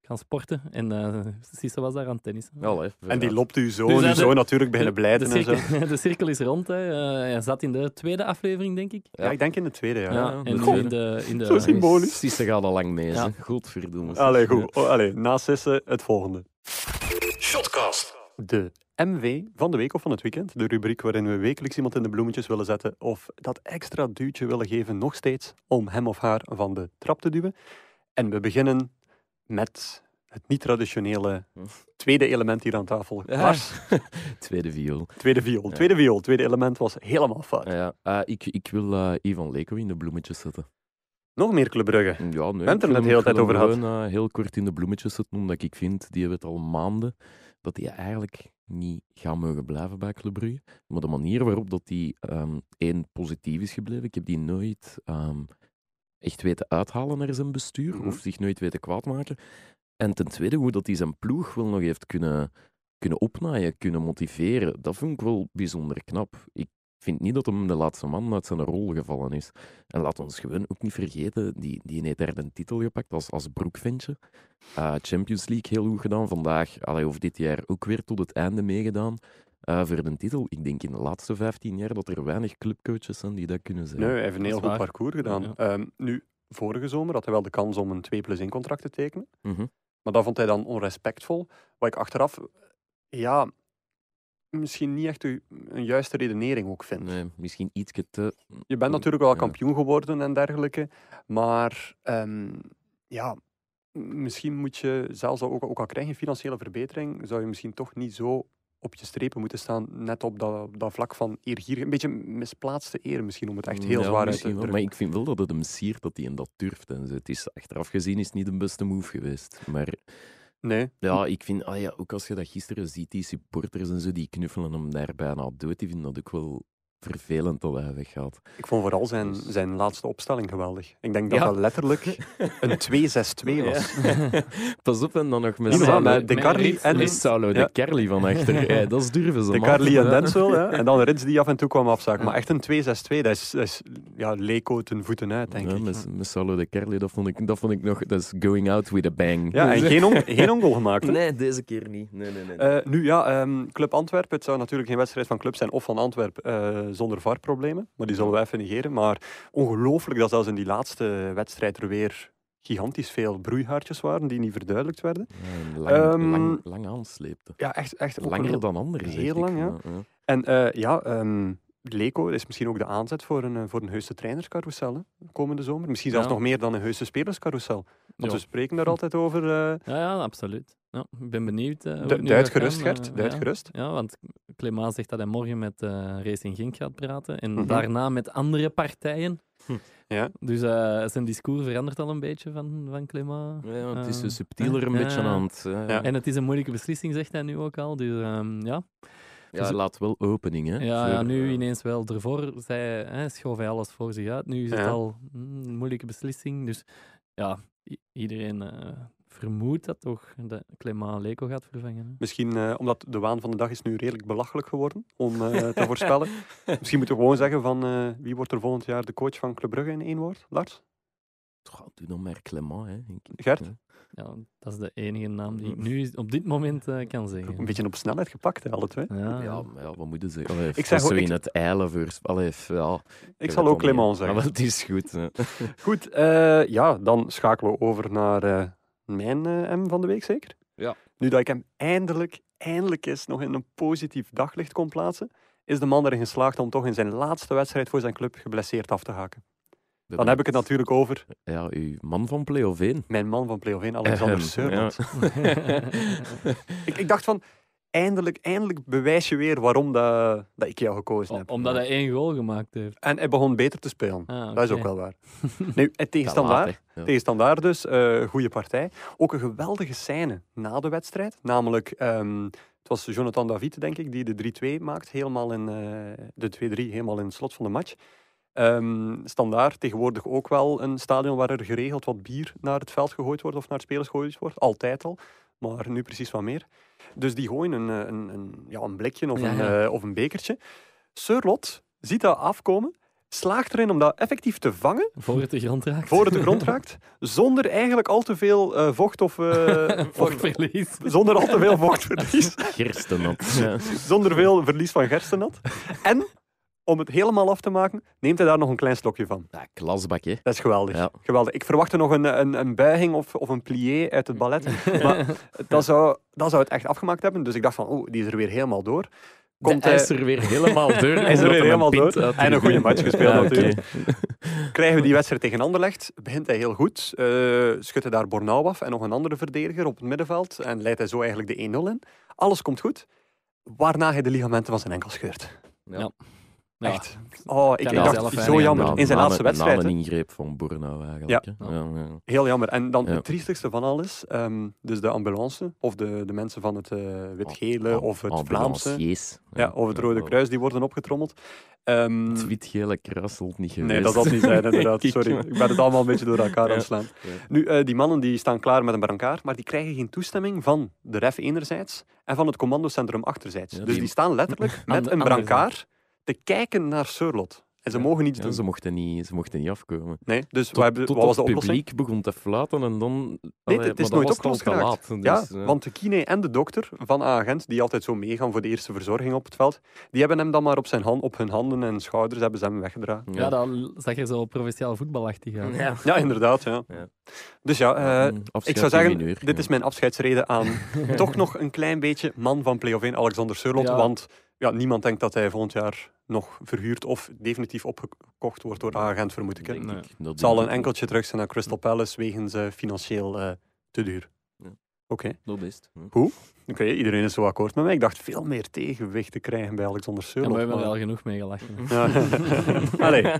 gaan sporten en Sisse was daar aan tennis. Allee, en die loopt u zo, dus, nu zo natuurlijk beginnen blijten de, cirkel, en zo. de cirkel is rond. Hè. hij zat in de tweede aflevering, denk ik. Ja, ik denk in de tweede, ja. ja en Goh, in de, in de, zo symbolisch. Sisse gaat al lang mee, ja. Godverdomme. Allee, goed. Oh, allee, na Sisse het volgende. De MV van de week of van het weekend. De rubriek waarin we wekelijks iemand in de bloemetjes willen zetten of dat extra duwtje willen geven, nog steeds, om hem of haar van de trap te duwen. En we beginnen met het niet-traditionele tweede element hier aan tafel. Ja. tweede viool. Tweede viool. Tweede ja. viool. Tweede element was helemaal fout. Ja, uh, ik, ik wil uh, Ivan Leko in de bloemetjes zetten. Nog meer Club Brugge? Ja, nee. We hebben het er net de hele tijd over gehad. Uh, heel kort in de bloemetjes zetten, omdat ik vind, die hebben het al maanden, dat die eigenlijk niet gaan mogen blijven bij Club Brugge. Maar de manier waarop dat die um, één positief is gebleven, ik heb die nooit um, echt weten uithalen naar zijn bestuur mm -hmm. of zich nooit weten kwaadmaken. En ten tweede, hoe dat hij zijn ploeg wel nog heeft kunnen, kunnen opnaaien, kunnen motiveren, dat vond ik wel bijzonder knap. Ik vind niet dat hem de laatste man uit zijn rol gevallen is. En laat ons gewoon ook niet vergeten, die, die heeft daar een titel gepakt als, als broekventje. Uh, Champions League heel goed gedaan. Vandaag, allee, of dit jaar, ook weer tot het einde meegedaan. Uh, voor de titel. Ik denk in de laatste 15 jaar dat er weinig clubcoaches zijn die dat kunnen zijn. Nee, hij heeft een heel goed parcours gedaan. Ja, ja. Um, nu, vorige zomer had hij wel de kans om een 2 plus 1 contract te tekenen. Mm -hmm. Maar dat vond hij dan onrespectvol. Wat ik achteraf, ja, misschien niet echt een juiste redenering ook vind. Nee, misschien iets te... Je bent natuurlijk wel kampioen geworden en dergelijke, maar um, ja, misschien moet je, zelfs ook, ook al krijg je financiële verbetering, zou je misschien toch niet zo op je strepen moeten staan, net op dat, dat vlak van eergierig. Een beetje misplaatste eer misschien, om het echt heel Ja, zwaar uit te drukken. Maar ik vind wel dat het hem siert dat hij en dat durft. En zo. het is, achteraf gezien is het niet de beste move geweest. Maar Nee, ja, ik vind, ah ja, ook als je dat gisteren ziet, die supporters en zo, die knuffelen hem daar bijna dood. Die vinden dat ook wel vervelend dat hij weggaat. ik vond vooral zijn, Dus- zijn laatste opstelling geweldig. Ik denk dat Ja. dat letterlijk een 2-6-2 was. Pas op, en dan nog met De Carli en met Saulo Ja. de Kerli van achter. Ja, dat is durven ze, de man. Carli en Ja. Denzel. Ja. En dan Rits die af en toe kwam afzaken. Maar echt een 2-6-2, dat is, dat is ja, Leco ten voeten uit, denk Ja, ik. met, met Saulo de Kerli, dat vond, ik, dat vond ik nog... Dat is going out with a bang. Ja, en geen, on, geen ongoal gemaakt. hè. Nee, deze keer niet. Nee, nee, nee. Eh, nu ja, ehm, Club Antwerpen. Het zou natuurlijk geen wedstrijd van club zijn of van Antwerpen eh, zonder VAR-problemen. Maar die zullen we even negeren. Maar ongelooflijk dat zelfs in die laatste wedstrijd er weer gigantisch veel broeihaartjes waren die niet verduidelijkt werden. Ja, lang, Ehm, lang, lang aansleepte. Ja, echt. echt Langer een- dan anderen, heel ik. lang, ja. En eh, ja, ehm, Leco is misschien ook de aanzet voor een, eh, voor een heuse trainerscarousel hè, komende zomer. Misschien zelfs Ja. nog meer dan een heuse spelerscarousel. Want we spreken daar altijd over. eh Ja, ja, absoluut. Ja, ik ben benieuwd. hoe du- duid gaan, gerust, Gert. eh, Duid ja. gerust. Ja, want Clément zegt dat hij morgen met eh, Racing Genk gaat praten. En Mhm. daarna met andere partijen. Hm. Ja. Dus eh, zijn discours verandert al een beetje van, van Clément. Ja, het is zo subtieler een beetje aan het... Ja. En het is een moeilijke beslissing, zegt hij nu ook al. Dus ehm, ja. Ja, Dus- laat wel opening, hè. Ja, nu ineens wel. Ervoor zei, hè, schoof hij alles voor zich uit. Nu is het Ja. al mm, een moeilijke beslissing. Dus ja, iedereen vermoedt dat toch dat Clément Leco gaat vervangen. hè. Misschien eh, omdat de waan van de dag is nu redelijk belachelijk geworden om eh, te voorspellen. Misschien moeten we gewoon zeggen van eh, wie wordt er volgend jaar de coach van Club Brugge in één woord? Lars? Goh, doe dan maar Clement, hè. Gert? Ja. Ja, dat is de enige naam die ik nu op dit moment eh, kan Een zeggen. beetje op snelheid gepakt, hè, alle twee. Ja, Ja, maar ja, wat moeten ze? Allee, Ik zeg zo ook- in het eilen voor... Allee, ja, Ik zal ook Clément zeggen. Maar het is goed. Hè. Goed, eh, ja, dan schakelen we over naar eh, mijn eh, M van de week, zeker? Ja. Nu dat ik hem eindelijk, eindelijk eens nog in een positief daglicht kon plaatsen, is de man erin geslaagd om toch in zijn laatste wedstrijd voor zijn club geblesseerd af te haken. Dan heb ik het natuurlijk over Ja, uw man van play of 1. mijn man van Play of 1, Alexander Seurland. ik, ik dacht van, eindelijk, eindelijk bewijs je weer waarom dat, dat ik jou gekozen heb. Omdat hij één goal gemaakt heeft. En hij begon beter te spelen. Ah, Dat is ook wel waar. nu, het tegenstandaard, Ja. Tegenstandaar dus, eh goede partij. Ook een geweldige scène na de wedstrijd. Namelijk, ehm, het was Jonathan David, denk ik, die de 3-2 maakt. Helemaal in eh, de 2-3, helemaal in het slot van de match. Ehm standaard, tegenwoordig ook wel een stadion waar er geregeld wat bier naar het veld gegooid wordt of naar spelers gegooid wordt. Altijd al, maar nu precies wat meer. Dus die gooien een, eh, een, een, ja, een blikje of, Ja, een, ja. eh, of een bekertje. Surlot ziet dat afkomen, slaagt erin om dat effectief te vangen Voor het de grond raakt. voor het de grond raakt, zonder eigenlijk al te veel eh, vocht of, eh, Voor of- verlies. zonder al te veel vochtverlies, Gerstenat. Ja. zonder veel verlies van gerstenat. En om het helemaal af te maken, neemt hij daar nog een klein slokje van. Ja, klasbak, hè. Dat is geweldig. Ja. geweldig. Ik verwachtte nog een, een, een buiging of, of een plié uit het ballet, maar dat zou, dat zou het echt afgemaakt hebben. Dus ik dacht van, oh, die is er weer helemaal door. Komt hij hij, is er weer helemaal door. Hij is er weer helemaal door. En een goede match gespeeld Ja, natuurlijk. krijgen we die wedstrijd tegen Anderlecht, begint hij heel goed. eh schudt hij daar Bornau af en nog een andere verdediger op het middenveld. En leidt hij zo eigenlijk de 1-0 in. Alles komt goed. Waarna hij de ligamenten van zijn enkel scheurt. Ja. Ja. Echt. Oh, ik, dacht, zelf zo jammer. In zijn Na- laatste wedstrijd. Een ingreep van Bornau eigenlijk. Ja. Ja, ja. Heel jammer. En dan Ja. het triestigste van alles, ehm, dus de ambulance, of de, de mensen van het eh, wit-gele Am- of het Vlaamse, ambulanciers. ja, of het Rode Kruis, die worden opgetrommeld. Ehm, Het wit-gele kruis niet geweest. Nee, dat zal niet zijn, inderdaad. Sorry, ik ben het allemaal een beetje door elkaar aan Ja. het slaan. Ja. Nu, eh, die mannen die staan klaar met een brancard, maar die krijgen geen toestemming van de ref enerzijds en van het commandocentrum achterzijds. Ja, dus die- die staan letterlijk met een andere brancard te kijken naar Surlot. En ze mogen niets Ja, doen. ze, mochten niet, ze mochten niet afkomen. Nee, dus Tot, wat, hebben, tot wat was de het publiek begon te fluiten en dan... Nee, Allee, het is dan nooit opgelost geraakt. laat. Ja, Dus, want de kine en de dokter van Agent, die altijd zo meegaan voor de eerste verzorging op het veld, die hebben hem dan maar op, zijn hand, op hun handen en schouders hebben ze hem weggedragen. Ja, dat zag er zo provinciaal voetbalachtig uit. Ja. Ja, inderdaad. Ja. Ja. Dus ja, eh, Mm, ik zou zeggen, dit ja. is mijn afscheidsreden aan toch nog een klein beetje man van Play of 1, Alexander Surlot. Ja. Want ja, niemand denkt dat hij volgend jaar nog verhuurd of definitief opgekocht wordt door Agent, vermoed ik. Nee. Het zal een enkeltje terug zijn naar Crystal Palace wegens eh, financieel eh, te duur. Oké. Dat is het. Oké, iedereen is zo akkoord met mij. Ik dacht veel meer tegenwicht te krijgen bij Alexander En Seulop. we hebben er maar- al genoeg mee gelachen. Ja. Allee,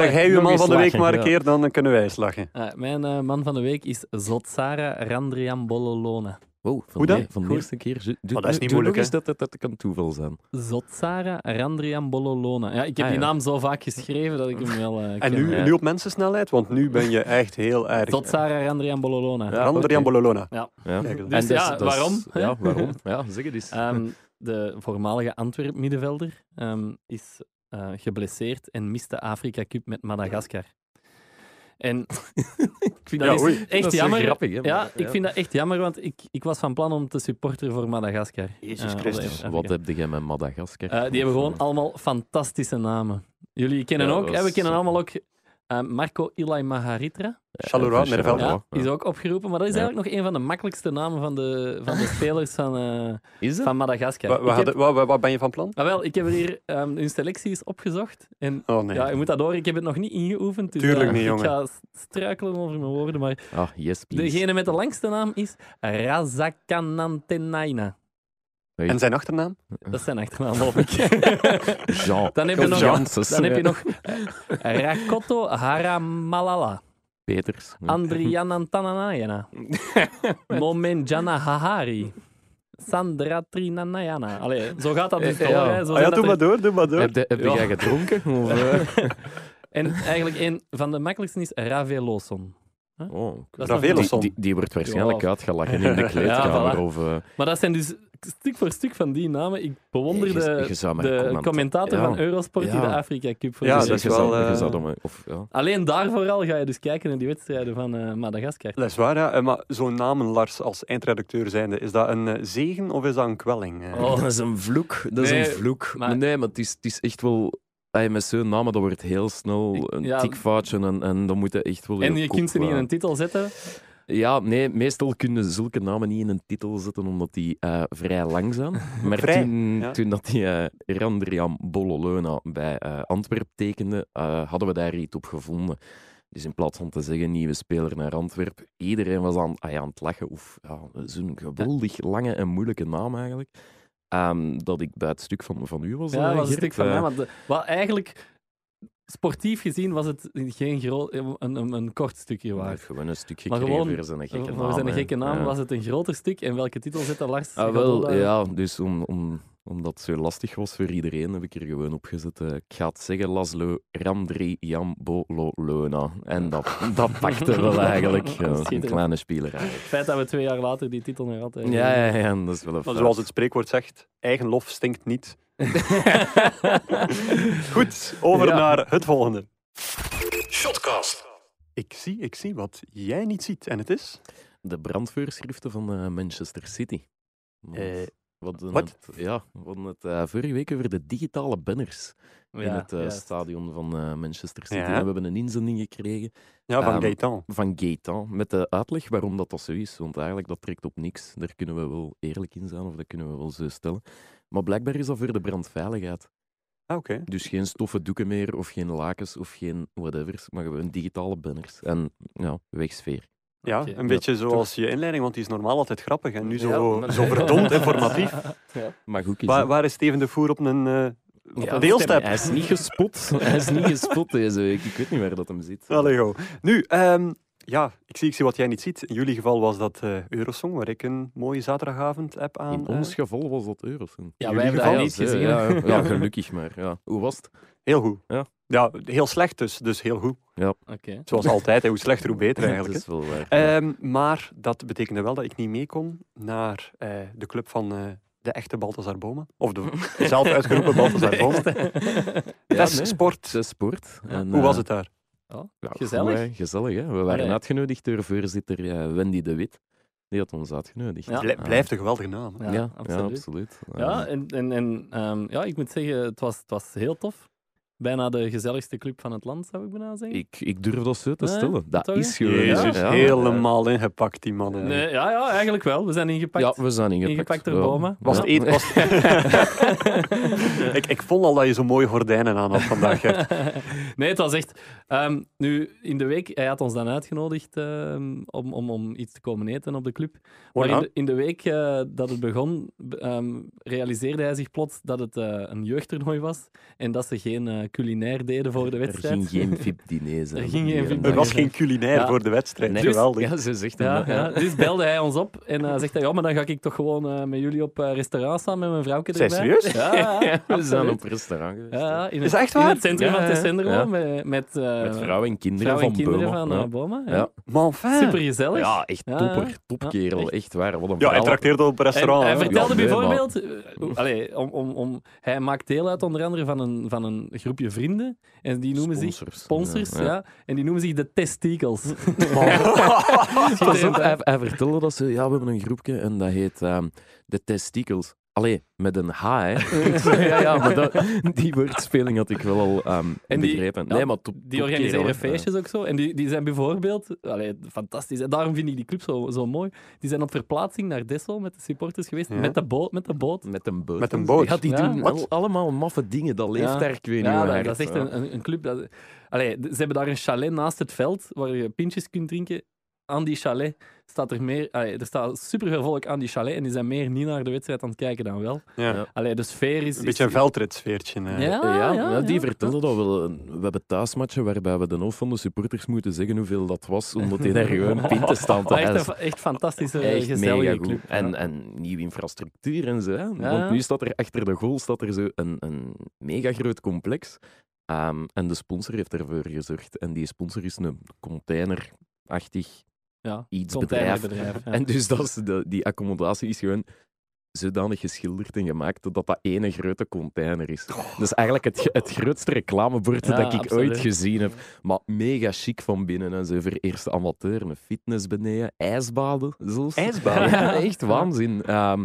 zeg jij uw man van de week lachen, maar een ja. keer, dan kunnen wij eens lachen. Eh, mijn man van de week is Zotsara Randriambololona. Wow, van Hoe dan? de- Van de eerste keer. Doe, Maar dat is niet moeilijk, eens dat, dat, dat kan toeval zijn. Zotsara Randriambololona. Ja, ik heb Ah, die ja. naam zo vaak geschreven dat ik hem wel eh En nu, Ja. nu op mensensnelheid, want nu ben je echt heel erg... Zotsara Randriambololona. Ja. Randrian. Bololona. Ja. Eens. Dus En is- ja, waarom? Ja, waarom? Ja, zeg het eens. Ehm, de voormalige Antwerp-middenvelder ehm, is eh, geblesseerd en mist de Afrika Cup met Madagaskar. En ik vind dat Ja, is oei. echt Dat is zo jammer. grappig, hè, ja, ik vind dat echt jammer, want ik, ik was van plan om te supporteren voor Madagaskar. Jezus Christus. Afrika. Wat heb jij met Madagaskar? Eh, die hebben gewoon allemaal fantastische namen. Jullie kennen Ja, ook, hè, we kennen allemaal ook eh, Marco Ilai Maharitra. Ja, Charleroi, is ook opgeroepen, maar dat is Ja. eigenlijk nog een van de makkelijkste namen van de, van de spelers van, eh, dat? van Madagaskar. Ik heb- Wat ben je van plan? Ah, wel, ik heb er hier um, hun selecties opgezocht. En Oh nee. ja, je moet dat door. Ik heb het nog niet ingeoefend. Dus, Tuurlijk eh, niet, ik jongen. ga s- struikelen over mijn woorden. Maar Ah, yes, please. degene met de langste naam is Razakanantenaina. Hey, En zijn achternaam? Dat is zijn achternaam, hoop ik. Jean. Dan heb je nog, Janssens. dan heb je nog eh, Rakoto Haramalala. Peters. Andrianantananayana. Momenjana Hahari. Sandra Trinanayana. Allee, zo gaat dat dus Eh, door. ja. Zo Ah, ja, dat doe er- maar door, doe maar door. Heb, je- heb Ja. jij gedronken? Of, eh? En eigenlijk een van de makkelijkste is Raveloson. Oh, Dat is Raveloson. die, die, die wordt waarschijnlijk Ja. uitgelachen in de kleedkamer. voilà. of, eh, Maar dat zijn dus stuk voor stuk van die namen. Ik bewonder je- de, de comment- commentator Ja. van Eurosport die de Afrika Cup voor Ja, dat is wel, eh, dan- of, ja. Alleen daarvoor al ga je dus kijken naar die wedstrijden van eh, Madagaskar. Dat is waar, ja. Eh, Maar zo'n namen, Lars, als eindredacteur zijnde, is dat een zegen of is dat een kwelling? Oh. Dat is een vloek. Dat Nee, is een vloek. maar- nee, maar het is, het is echt wel... Met zo'n namen, dat wordt heel snel een ja. tikfoutje en, en dan moet je echt wel... En je kunt ze niet in een titel zetten. Ja, nee, meestal kunnen zulke namen niet in een titel zetten, omdat die eh, vrij lang zijn. Maar Vrij, toen, ja. toen dat die eh Randrian Bololona bij eh Antwerp tekende, eh, hadden we daar iets op gevonden. Dus in plaats van te zeggen nieuwe speler naar Antwerp, iedereen was aan, ah ja, aan het lachen. Of ja, zo'n geweldig lange en moeilijke naam eigenlijk. Ehm, dat ik bij het stuk van, van u was. Ja, eh, dat was Gert, stuk van eh, mij. De- wat eigenlijk, sportief gezien, was het geen groot, een, een, een kort stukje waard. gewoon een stuk Maar gekregen gewoon, voor zijn gekke Voor naam. zijn hè. gekke naam Ja. was het een groter stuk. En welke titel zette Lars? Ah, wel, opduiden? ja, dus om, om, omdat het zo lastig was voor iedereen, heb ik er gewoon opgezet. eh, ik ga het zeggen, Laszlo Randri Jambololona. En dat, dat pakte wel eigenlijk. Ja, een kleine speler Het feit dat we twee jaar later die titel nog hadden. Ja, ja, ja, dat is wel een Maar fout. zoals het spreekwoord zegt, eigen lof stinkt niet. Goed, over Ja. naar het volgende. Shotcast. Ik zie, ik zie wat jij niet ziet. En het is... De brandvoorschriften van eh, Manchester City. Want Eh, wat? het, ja, we hadden het eh, vorige week over de digitale banners in het stadion van eh, Manchester City. Ja. En we hebben een inzending gekregen ja, van Ehm, Gaëtan. van Gaetan, met de uitleg waarom dat, dat zo is. Want eigenlijk, dat trekt op niks. Daar kunnen we wel eerlijk in zijn, of dat kunnen we wel zo stellen. Maar blijkbaar is dat voor de brandveiligheid. Ah, oké. Dus geen stoffen doeken meer, of geen lakens, of geen whatevers, maar gewoon digitale banners. En ja, wegsfeer. Ja, een beetje zoals je inleiding, want die is normaal altijd grappig en nu zo, Ja, maar- zo verdomd informatief. Maar goed is, Waar, is Steven de Voer op een, eh Ja, deelstep? Hij is niet gespot. Hij is niet gespot deze week. Ik weet niet waar dat hem zit. Allee, go. Nu, ehm, ja, ik zie, ik zie wat jij niet ziet. In jullie geval was dat eh Eurosong, waar ik een mooie zaterdagavond heb aan. In eh, ons geval was dat Eurosong. Ja, In wij hebben dat geval? niet gezien. Ja, ja, ja, gelukkig maar. Ja. Hoe was het? heel goed. Ja. ja, heel slecht dus, dus heel goed. Oké. Zoals altijd, hè, hoe slechter, hoe beter eigenlijk. is wel waar. Ehm, maar dat betekende wel dat ik niet mee kon naar eh, de club van eh, de echte Balthazar Boma. Of de zelf uitgeroepen Balthazar Boma. Ja, Dat is nee, sport. is sport. En, Hoe was eh, het daar? Oh, gezellig. gezellig, hè. We waren Allee. uitgenodigd door voorzitter eh, Wendy de Wit. Die had ons uitgenodigd. Ja. Blij-. Blijft een geweldige naam. hè. Ja, Ja, absoluut. absoluut. Ja, Eh, en, en, en ehm, ja, ik moet zeggen, het was, het was heel tof. Bijna de gezelligste club van het land, zou ik bijna zeggen. Ik, ik durf dat zo te Nee, stellen. Dat toch, is gewoon... Jezus, ja. helemaal ingepakt, die mannen. Nee, ja, ja, eigenlijk wel. We zijn ingepakt. Ja, we zijn ingepakt. Ingepakt door Ja. Boma. Was het. Was... ik, ik vond al dat je zo mooie gordijnen aan had vandaag. hè. nee, het was echt... ehm, nu, in de week... Hij had ons dan uitgenodigd ehm, om, om, om iets te komen eten op de club. Maar in de, in de week eh, dat het begon, ehm, realiseerde hij zich plots dat het eh, een jeugdtoernooi was en dat ze geen eh, culinair deden voor de Er wedstrijd. ging geen VIP-diner zijn. Er ging geen hier en VIP-diner Er daar. was geen culinair Ja. voor de wedstrijd. Nee. Geweldig. Ja, ze zegt Ja, hem dat, ja. Dus belde hij ons op en eh, zegt hij, ja, maar dan ga ik toch gewoon eh, met jullie op eh, restaurant staan met mijn vrouwke erbij. serieus? Ja, we zijn op restaurant geweest. Ja, in Is het, dat echt in waar? het centrum Ja, van Tessenderlo ja. met, met, eh, Met vrouwen en kinderen vrouwen van kinderen Boma. van ja. eh, Boma. Ja. Ja. Maar enfin. Super gezellig. Ja, echt topper. ja. Topkerel. Ja, echt waar. Wat een Ja, hij trakteerde op restaurant. Hij vertelde bijvoorbeeld, eh, om, om, om, hij maakt deel uit onder andere van een, van een groepje vrienden. En die noemen zich Sponsors. ja, Ja, En die noemen zich de testikels. Pas op, hij, hij vertelde dat ze, ja, we hebben een groepje en dat heet ehm, de Testicles. Allee, met een H, hè. Ja, ja, maar dat, die woordspeling had ik wel al ehm, En die- begrepen. ja, nee, maar top, Die organiseren feestjes ook zo. En die, die zijn bijvoorbeeld, allee, fantastisch. En daarom vind ik die club zo, zo mooi. Die zijn op verplaatsing naar Dessel met de supporters geweest. Ja. Met de boot. Met de boot. Met een boot. Met een boot. Ja, die doen Wat? al- allemaal maffe dingen. Dat leeft Ja. daar, ik weet niet Ja, dat, is echt een, een club. Dat, allee, ze hebben daar een chalet naast het veld waar je pintjes kunt drinken. Aan die chalet staat er meer. Allee, er staat superveel volk aan die chalet en die zijn meer niet naar de wedstrijd aan het kijken dan wel. Ja. Allee, de sfeer is. Een beetje een veldritsfeertje. Ja, Ja, ja, ja, die ja. vertelde dat we, we hebben thuismatchen waarbij we de helft van de supporters moeten zeggen hoeveel dat was, omdat die daar gewoon pinten staan te Maar echt, een, echt fantastische, Echt gezellige mega goed. club. En, nieuwe infrastructuur en zo. Want nu staat er achter de goal staat er zo een, een mega groot complex. Ehm, en de sponsor heeft ervoor gezorgd. En die sponsor is een containerachtig ja, iets bedrijf. ja. En dus dat is de, die accommodatie is gewoon zodanig geschilderd en gemaakt dat dat ene grote container is. Dat is eigenlijk het, het grootste reclamebord Ja, dat ik absoluut. ooit gezien heb. Maar mega chic van binnen. En zo voor eerste amateur, een fitness beneden, ijsbaden zelfs. IJsbaden? Ja, echt waanzin. Ehm,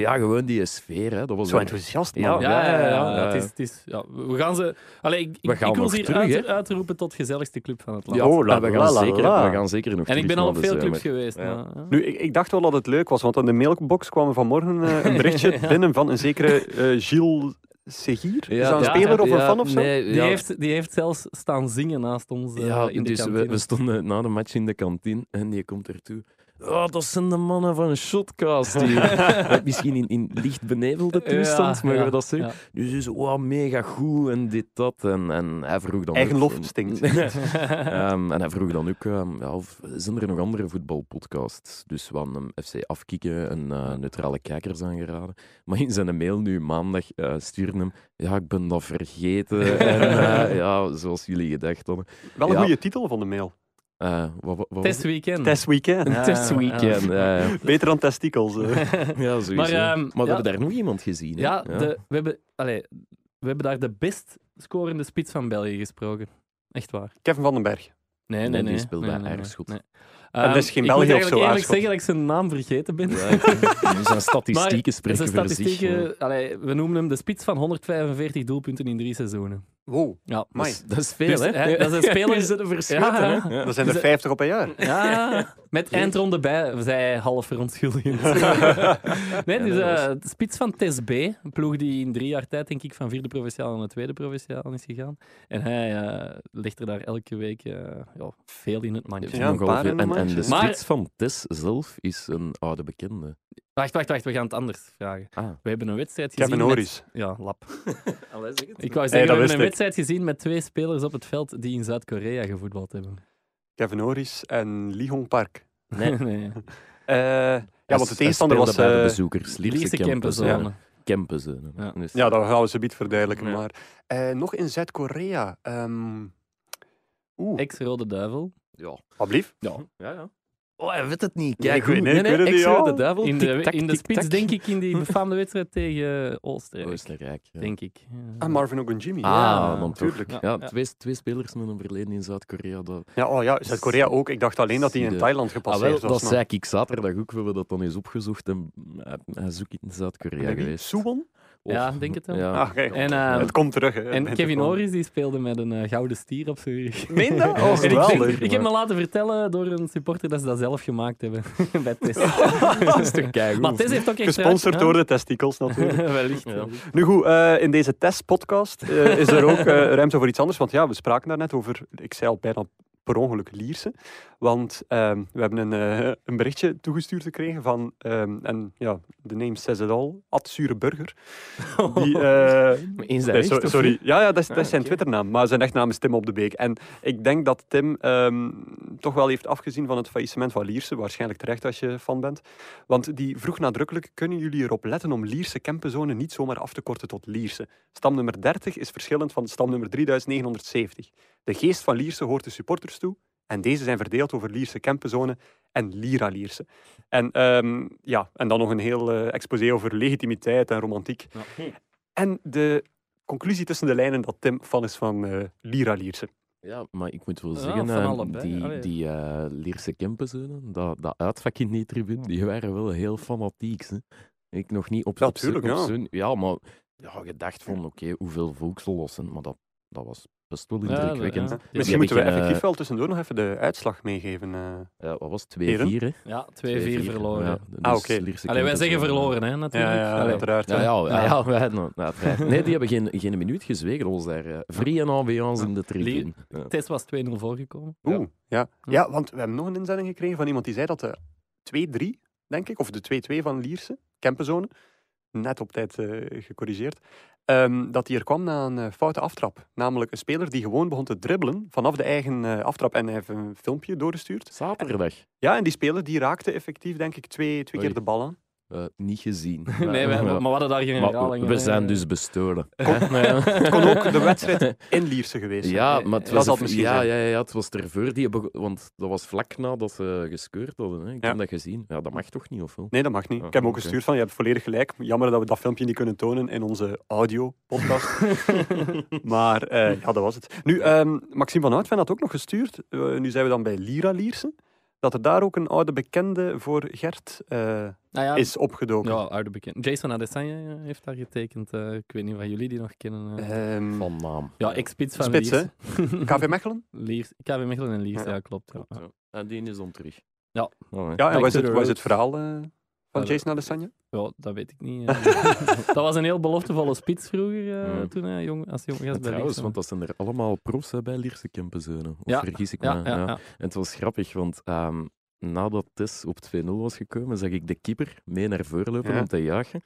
ja, gewoon die sfeer. Hè. Dat was Zo enthousiast, Ja, man. Ja, ja, ja, ja, ja. Het is, het is, ja, we gaan ze. Allee, ik, We ik, gaan ik wil ze hier terug, uit, uitroepen tot gezelligste club van het land. Ja, Oh, la, en we, la, gaan la, zeker, la. we gaan zeker nog En ik ben al op veel clubs zomer. geweest. Ja. maar, ja. Nu, ik, ik dacht wel dat het leuk was, want in de mailbox kwam vanmorgen eh, een berichtje binnen van een zekere eh, Gilles Segier. is dat een ja, speler of een fan of zo? Nee, Die, heeft, die heeft zelfs staan zingen naast ons eh, Ja, in de dus we, kantine. we stonden na de match in de kantine en die komt ertoe. Oh, dat zijn de mannen van Shotcast hier. Misschien in, in licht benevelde toestand, Ja, maar ja, dat zeggen. ja. Dus is oh, mega goed en dit, dat. En, en hij vroeg dan Eigen ook- lof stinkt. Ehm, en hij vroeg dan ook, ehm, ja, of, zijn er nog andere voetbalpodcasts? Dus we hadden hem FC Afkikken en eh, neutrale kijkers aangeraden. Maar in zijn mail nu maandag eh stuurde hem, ja, ik ben dat vergeten. en eh, ja, zoals jullie gedacht hadden. Wel een Ja. goede titel van de mail. Eh, wat, wat, wat was Test het? weekend. Test Weekend. Ja, Test ja, weekend. Ja, ja. Beter dan testikels. eh. Ja, sowieso. Maar, Maar, ehm, we ja. hebben daar nog iemand gezien. hè? Ja, De, we, hebben, we hebben daar de best scorende spits van België gesproken. Echt waar. Kevin van den Berg. Nee, nee, Nee, die speelt nee, bij nee. Nee. En dat is Ehm, geen ik België moet of zo, eigenlijk eerlijk Aarschot. zeggen dat ik zijn naam vergeten ben. Ja, ik- zijn statistieken spreken zijn voor zich. allee, we noemen hem de spits van 145 doelpunten in drie seizoenen. Wow. Ja. Dat is, dat is veel, Dus, hè? hè, dat is een speler- Die zitten verschoten, Ja, hè? ja. Dat zijn er Dus, 50 op een jaar. Ja, met eindronde bij, zei hij half verontschuldigend. nee, dus eh, de spits van TES B, een ploeg die in drie jaar tijd, denk ik, van vierde provinciaal naar de tweede provinciaal is gegaan. En hij eh, legt er daar elke week eh, ja, veel in het mandje. Ja, een Nogal paar veel. in de en, en de. Maar- spits van Tess zelf is een oude bekende. Wacht, wacht, wacht, we gaan het anders vragen. Ah. We hebben een wedstrijd gezien Kevin met... Oris. Ja, lap. Allee, zeg het. Ik wou zeggen, we hebben een ik. wedstrijd gezien met twee spelers op het veld die in Zuid-Korea gevoetbald hebben. Kevin Oris en Lihong Park. Nee. nee. Eh, ja, want de tegenstander was... bij de bezoekers. Lierse Kempenzone. Ja. Dus- ja, dat gaan we ze bied verduidelijken. Ja. Maar eh, nog in Zuid-Korea. ehm Oeh, Ex-Rode Duivel. ja. alblieft. Ja. ja, ja. Oh, hij weet het niet. Nee, Kijk, ik weet- hoe- nee, ik weet het niet, extra ja. de duivel. In de, in de spits, denk ik, in die befaamde wedstrijd tegen Oostenrijk. Oostenrijk. Ja. Denk ik. Ja. Ah, Marvin Ogunjimi. Ah, ja, dan toch. tuurlijk. Ja, Ja, ja. Twee, twee spelers met een verleden in Zuid-Korea. Dat... Ja, oh ja, Zuid-Korea ook. Ik dacht alleen dat hij in Thailand Ah, gepasseerd wel, was. dat maar- zei ik zaterdag ook. We hebben dat dan eens opgezocht. En hij- hij is ook in Zuid-Korea geweest. Suwon? Ja, denk het wel. Ja. Ah, En, het komt terug. Hè, En Kevin. Norris die speelde met een eh, gouden stier op zijn rug. Meen dat? Oh, ik, geweldig. denk- ik heb me laten vertellen door een supporter dat ze dat zelf gemaakt hebben bij Tess. Dat is toch keigoed. Maar Tess heeft ook echt Gesponsord door de testicles natuurlijk. Wellicht. Ja. Nu goed, eh, in deze testpodcast eh, is er ook eh, ruimte voor iets anders. Want ja, we spraken daar net over, ik zei al bijna per ongeluk Lierse. Want ehm, we hebben een, eh, een berichtje toegestuurd gekregen van, ehm, en ja, de name says it all, Ad Zure Burger. Die, Eens dat Nee, echt, so- of sorry. Ja, ja dat is, dat is Ah, zijn. Twitternaam. Maar zijn echtnaam is Tim op de Beek. En ik denk dat Tim ehm, toch wel heeft afgezien van het faillissement van Lierse. Waarschijnlijk terecht als je fan bent. Want die vroeg nadrukkelijk: kunnen jullie erop letten om Lierse Kempenzone niet zomaar af te korten tot Lierse? Stamnummer 30 is verschillend van stamnummer 3970. De geest van Lierse hoort de supporters toe. En deze zijn verdeeld over Lierse Kempenzone en Lira Lierse. En, ehm, ja, en dan nog een heel eh, exposé over legitimiteit en romantiek. En de conclusie tussen de lijnen dat Tim fan is van eh, Lira Lierse. Ja, maar ik moet wel Ja, zeggen, van eh, allebei, die, allee. die eh Lierse Kempenzonen, dat, dat uitvak in die tribune, die waren wel heel fanatiek. Hè. Ik nog niet op, Ja, op zo'n- tuurlijk, op ja. ja, maar ja, gedacht van, oké, hoeveel volkslossen, maar dat, dat was wel indrukwekkend. ja. Misschien moeten we effectief wel tussendoor nog even de uitslag meegeven. eh. eh, ja, wat was het? Heren? 2-4, hè? Ja, 2-4 verloren. Ja, Ah, dus oké. Lierse Allee, wij zeggen verloren, hè, natuurlijk. Ja, ja, uiteraard. Ja, ja, ja, Ja. ja, wij hadden- nou. Nee, die hebben geen, geen minuut gezwegen. Dat was daar uh, vrij en ambiance in de tribune. Ja. Tess was 2-0 voorgekomen. Oeh, ja. Ja, want we hebben nog een inzending gekregen van iemand die zei dat de 2-3, denk ik, of de 2-2 van Lierse, Kempenzone, net op tijd eh, gecorrigeerd, ehm, dat die er kwam na een eh, foute aftrap. Namelijk een speler die gewoon begon te dribbelen vanaf de eigen eh, aftrap en hij heeft een filmpje doorgestuurd. Zaterdag. Ja, en die speler die raakte effectief, denk ik, twee, twee Oei. keer de bal aan. Eh, niet gezien. Nee, wij- maar we hadden daar geen Maar herhaling we zijn dus bestolen. Het kon ook de wedstrijd in Lierse geweest zijn. Ja, maar het Dat was, het misschien ja, ja, ja, het was ervoor. Die hebben, want dat was vlak nadat ze geskeurd hadden. Hè. Ik Ja. heb dat gezien. Ja, dat mag toch niet, of wel? Nee, dat mag niet. Ah, ik heb hem ook gestuurd van, je hebt volledig gelijk. Jammer dat we dat filmpje niet kunnen tonen in onze audio-podcast. maar eh, ja, dat was het. Nu, ehm, Maxime van Uitven had ook nog gestuurd, eh, nu zijn we dan bij Lira Lierse, dat er daar ook een oude bekende voor Gert eh, Nou ja, is opgedoken. ja, oude bekend. Jason Adesanya eh, heeft daar getekend. eh, ik weet niet of jullie die nog kennen. eh. Ehm, Van naam. ja, ex-spits van Spits, hè? Liers. KV Mechelen? Liers. KV Mechelen en Liers, Ja. ja, klopt. Ja. Ja. En die is dan terug. Ja. Oh. Ja, en wat is het, wat is het verhaal eh, van Ja, Jason Adesanya? Ja, dat weet ik niet. eh. dat was een heel beloftevolle spits vroeger, eh, Ja. toen hij jong, als jong gast bij Trouwens, want dat zijn er allemaal profs hè, bij Lierse Kempenzonen. Of Ja. vergis ik ja, me? ja, Ja. ja. En het was grappig, want ehm, nadat Tess op 2-0 was gekomen, zag ik de keeper mee naar voren lopen Ja. om te jagen.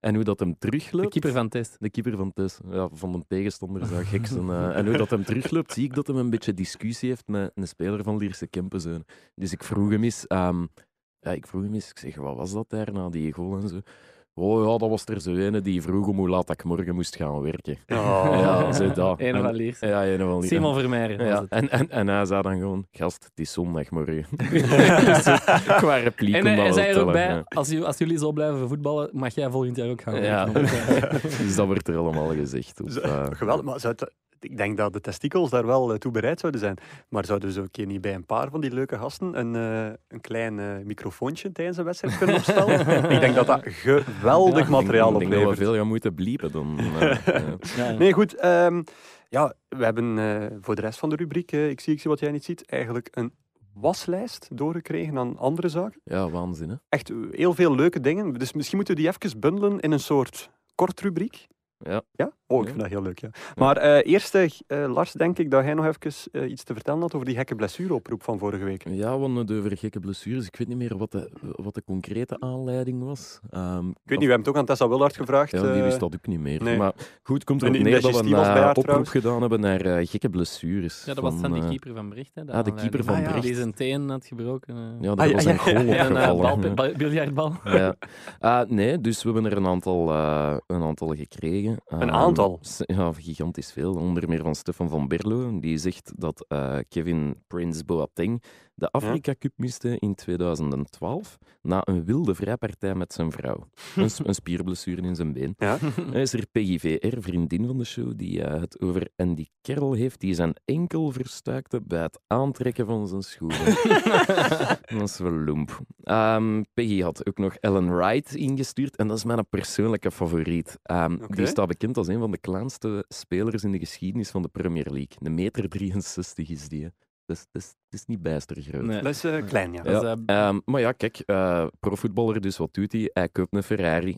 En hoe dat hem De terugloopt... keeper van Test. De keeper van Tess, ja, van de tegenstander zou gek zijn. eh. en hoe dat hem terugloopt, zie ik dat hij een beetje discussie heeft met een speler van Lierse Kempenzoon. Dus ik vroeg hem eens, ehm, ja, ik vroeg hem eens, ik zeg, wat was dat daar na die goal en zo? Oh ja, dat was er zo ene die vroeg om hoe laat ik morgen moest gaan werken. Ja, zo dat. Een En- van Liers. Ja, een van. Simon Vermeijeren was Ja, het. en, en, en hij zei dan gewoon, gast, het is zondagmorgen. dus, eh, qua repliek En hij, zei er ook bij, ja. als, jullie- als jullie zo blijven voetballen, mag jij volgend jaar ook gaan Ja, werken. dus dat wordt er allemaal gezegd. Op, eh, Geweldig, maar zou het- ik denk dat de testikels daar wel eh, toe bereid zouden zijn. Maar zouden ze ook keer niet bij een paar van die leuke gasten een, eh, een klein eh, microfoontje tijdens een wedstrijd kunnen opstellen? ik denk dat dat geweldig Ja, ik materiaal denk, ik denk dat we oplevert. veel gaan moeten bliepen dan. ja. Nee, goed. ehm, ja, we hebben eh, voor de rest van de rubriek, ik, zie, ik zie wat jij niet ziet, eigenlijk een waslijst doorgekregen aan andere zaken. ja, waanzin hè. Echt heel veel leuke dingen. Dus misschien moeten we die even bundelen in een soort kort rubriek. Ja. Ja? Oh, ik Ja. vind dat heel leuk, ja. Maar eh, eerst, eh, Lars, denk ik dat jij nog even eh, iets te vertellen had over die gekke blessureoproep van vorige week. Ja, we hadden het over gekke blessures. Ik weet niet meer wat de, wat de concrete aanleiding was. Ehm, Ik weet niet, we hebben het ook aan Tessa Willard gevraagd. Ja, die wist dat ook niet meer. nee. Maar goed, komt erop neer dat we een oproep trouwens. gedaan hebben naar gekke blessures. Ja, dat was van, dan die keeper van Bericht. Hè, de ah, de keeper aanleiding. van Ah, ja. Bericht. Die zijn teen had gebroken. eh. Ja, Ah, ja, was ja, een ja, goal ja. En een opgevallen. bal, bal- biljartbal. Ja. Ah, nee, dus we hebben er een aantal, een aantal gekregen. Een Ehm, Ja, gigantisch veel. Onder meer van Stefan van Berlo. Die zegt dat eh, Kevin Prince Boateng de Afrika Cup miste in 2012 na een wilde vrijpartij met zijn vrouw. Een, een spierblessure in zijn been. Ja. Is er Peggy VR, vriendin van de show, die eh, het over Andy Carroll heeft, die zijn enkel verstuikte bij het aantrekken van zijn schoenen. dat is wel loemp. Ehm, Peggy had ook nog Ellen Wright ingestuurd en dat is mijn persoonlijke favoriet. Oké. Die staat bekend als een van de kleinste spelers in de geschiedenis van de Premier League. Een meter 63 is die. Dus het is, het is niet bijster groot. Nee. Dat is eh, klein, ja. Dat is, Ja, eh, Ehm, maar ja, kijk, eh, profvoetballer, dus wat doet hij? Hij koopt een Ferrari.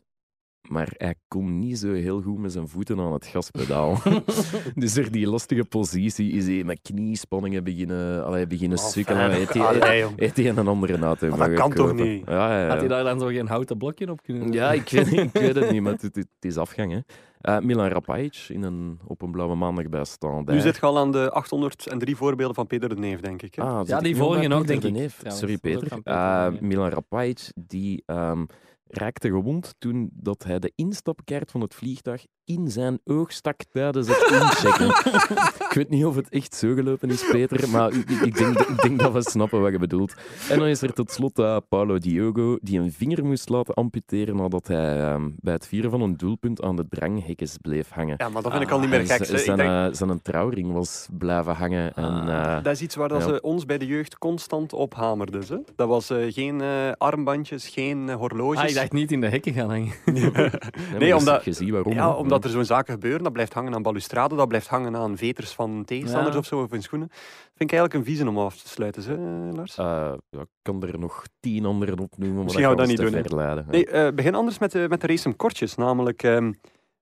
Maar hij komt niet zo heel goed met zijn voeten aan het gaspedaal. dus door die lastige positie is hij met kniespanningen beginnen, allee, beginnen Oh, sukkelen. Heeft hij, jong. heeft hij een en andere auto Maar dat kan toch niet? Ja, ja, ja. Had hij daar dan zo geen houten blokje op kunnen Ja, ik weet, ik weet het niet, maar het, het- het is afgang. Hè. Eh, Milan Rapajic in een, op een blauwe maandag bij staan. Nu zit je al aan de 803 voorbeelden van Peter de Neef, denk ik. Hè? Ah, Ja, die vorige ook, denk de ik. Sorry, Peter. Eh. Milan Rapajic, die ehm, raakte gewond toen dat hij de instapkaart van het vliegtuig in zijn oog stak tijdens het inchecken. ik weet niet of het echt zo gelopen is, Peter, maar ik, ik- ik denk, ik denk dat we snappen wat je bedoelt. En dan is er tot slot eh, Paulo Diogo, die een vinger moest laten amputeren nadat hij ehm, bij het vieren van een doelpunt aan de dranghekjes bleef hangen. Ja, maar dat vind ik al niet meer gek. Zijn, denk, eh, zijn trouwring was blijven hangen. En, Ah. eh, dat is iets waar dat ja. ze ons bij de jeugd constant op hamerden. Ze. Dat was geen armbandjes, geen horloges. Ah, ik dacht niet in de hekken gaan hangen. nee, je- omdat- Je ziet waarom. Ja, hè. Omdat er zo'n zaken gebeuren. Dat blijft hangen aan balustrade, dat blijft hangen aan veters van tegenstanders Ja. of zo, of in schoenen. Vind ik eigenlijk een vieze om af te sluiten, hè, eh, Lars? Eh, ja, ik kan er nog tien anderen opnoemen, maar Misschien dat gaan we dat niet te doen, leiden. Nee, eh, begin anders met de, met de race kortjes, namelijk ehm,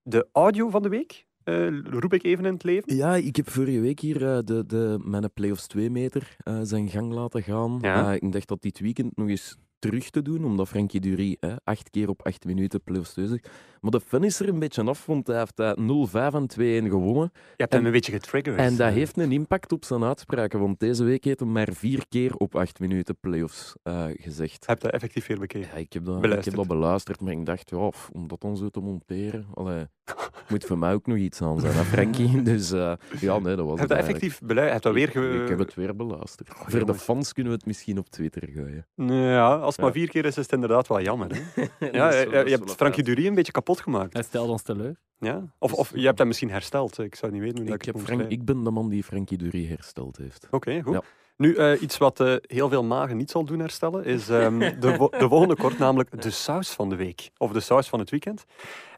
de audio van de week. eh, roep ik even in het leven. Ja, ik heb vorige week hier eh, de, de, mijn Playoffs 2 meter eh, zijn gang laten gaan. Ja. Ik dacht dat dit weekend nog eens terug te doen, omdat Frankie Dury eh, acht keer op acht minuten Playoffs 2 zegt. Maar de fun is er een beetje af, want hij heeft eh, 0-5 en 2-1 gewonnen. Je hebt En- hem een beetje getriggerd. En dat eh. heeft een impact op zijn uitspraken, want deze week heeft hij maar vier keer op acht minuten Playoffs eh, gezegd. Heb je dat effectief weer bekeken? Ja, ik heb, dat, ik Beluisterd. heb dat beluisterd, maar ik dacht, ja, om dat dan zo te monteren, allee, moet voor mij ook nog iets aan zijn, hè, Frankie? Dus eh, ja, nee, dat was Heb je het dat effectief beluisterd? Heb je dat weer Ik- ge... Ik, heb het weer beluisterd. Oh, voor de fans kunnen we het misschien op Twitter gooien. Ja, als het Ja. maar vier keer is, is het inderdaad wel jammer. Hè? Ja, is je, hebt Frankie Dury een beetje kapot gemaakt. Hij stelde ons teleur. Ja? Of, of je hebt hem misschien hersteld. Ik zou niet weten hoe dat Ik, ik, heb Frank, ik ben de man die Frankie Dury hersteld heeft. Oké, goed. Ja. Nu, eh, iets wat eh, heel veel magen niet zal doen herstellen, is ehm, de, de volgende kort, namelijk de saus van de week. Of de saus van het weekend.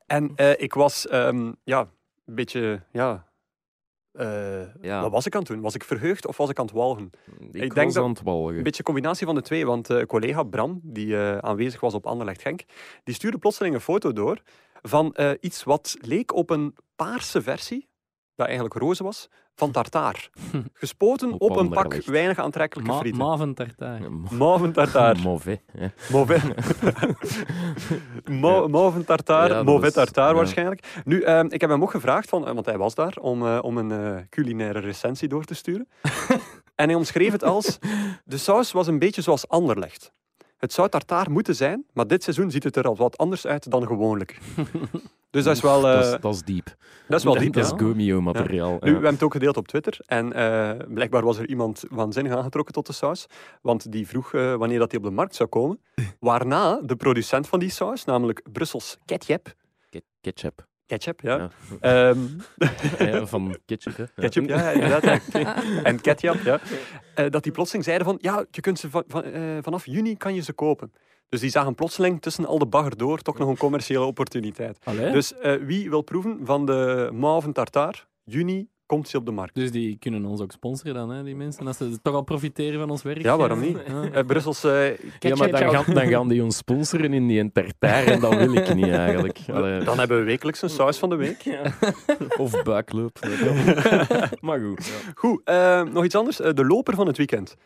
En eh, ik was, ehm, ja, een beetje, ja... eh, Ja. Wat was ik aan het doen? Was ik verheugd of was ik aan het walgen? Ik, denk dat-. Een beetje een combinatie van de twee, want eh, collega Bram, die eh, aanwezig was op Anderlecht Genk, die stuurde plotseling een foto door van iets wat leek op een paarse versie, dat eigenlijk roze was, van tartaar. Gespoten op, Op een pak weinig aantrekkelijke Ma frieten. Maven tartaar. Mauven tartaar. Mauvais. Mauvais. Mauven tartaar, Ja, mauvais is- tartaar ja. waarschijnlijk. Nu, ehm, ik heb hem ook gevraagd, van, eh, want hij was daar, om, eh, om een eh, culinaire recensie door te sturen. en hij omschreef het als, de saus was een beetje zoals Anderlecht. Het zou tartaar moeten zijn, maar dit seizoen ziet het er al wat anders uit dan gewoonlijk. Dus dat is wel, eh, dat, is, dat is diep. dat is wel diep, Dat ja. is Gomeo-materiaal. Nu, we hebben het ook gedeeld op Twitter. En eh, blijkbaar was er iemand waanzinnig aangetrokken tot de saus. Want die vroeg eh, wanneer dat die op de markt zou komen. Waarna de producent van die saus, namelijk Brussels Ketchup. Ke- Ketchup. Ketchup, ja. Ja. Ehm, Ja, van ketchup, hè. Ja. ketchup, ja, inderdaad. ja. En ketchup, ja. Eh, dat die plotseling zeiden van, ja, je kunt ze van, van, eh, vanaf juni kan je ze kopen. Dus die zagen plotseling tussen al de bagger door toch nog een commerciële opportuniteit. Allee? Dus, Dus eh, wie wil proeven van de mauve tartaar, juni komt ze op de markt. Dus die kunnen ons ook sponsoren dan, hè, die mensen. Als ze toch al profiteren van ons werk. Ja, waarom niet? ja. Eh, Brussels eh Ja, maar dan gaan, dan gaan die ons sponsoren in die tartaar en dat wil ik niet eigenlijk. Allee, Dan hebben we wekelijks een saus van de week. Of buikloop. maar goed. ja. Goed, eh, nog iets anders. Eh, de loper van het weekend.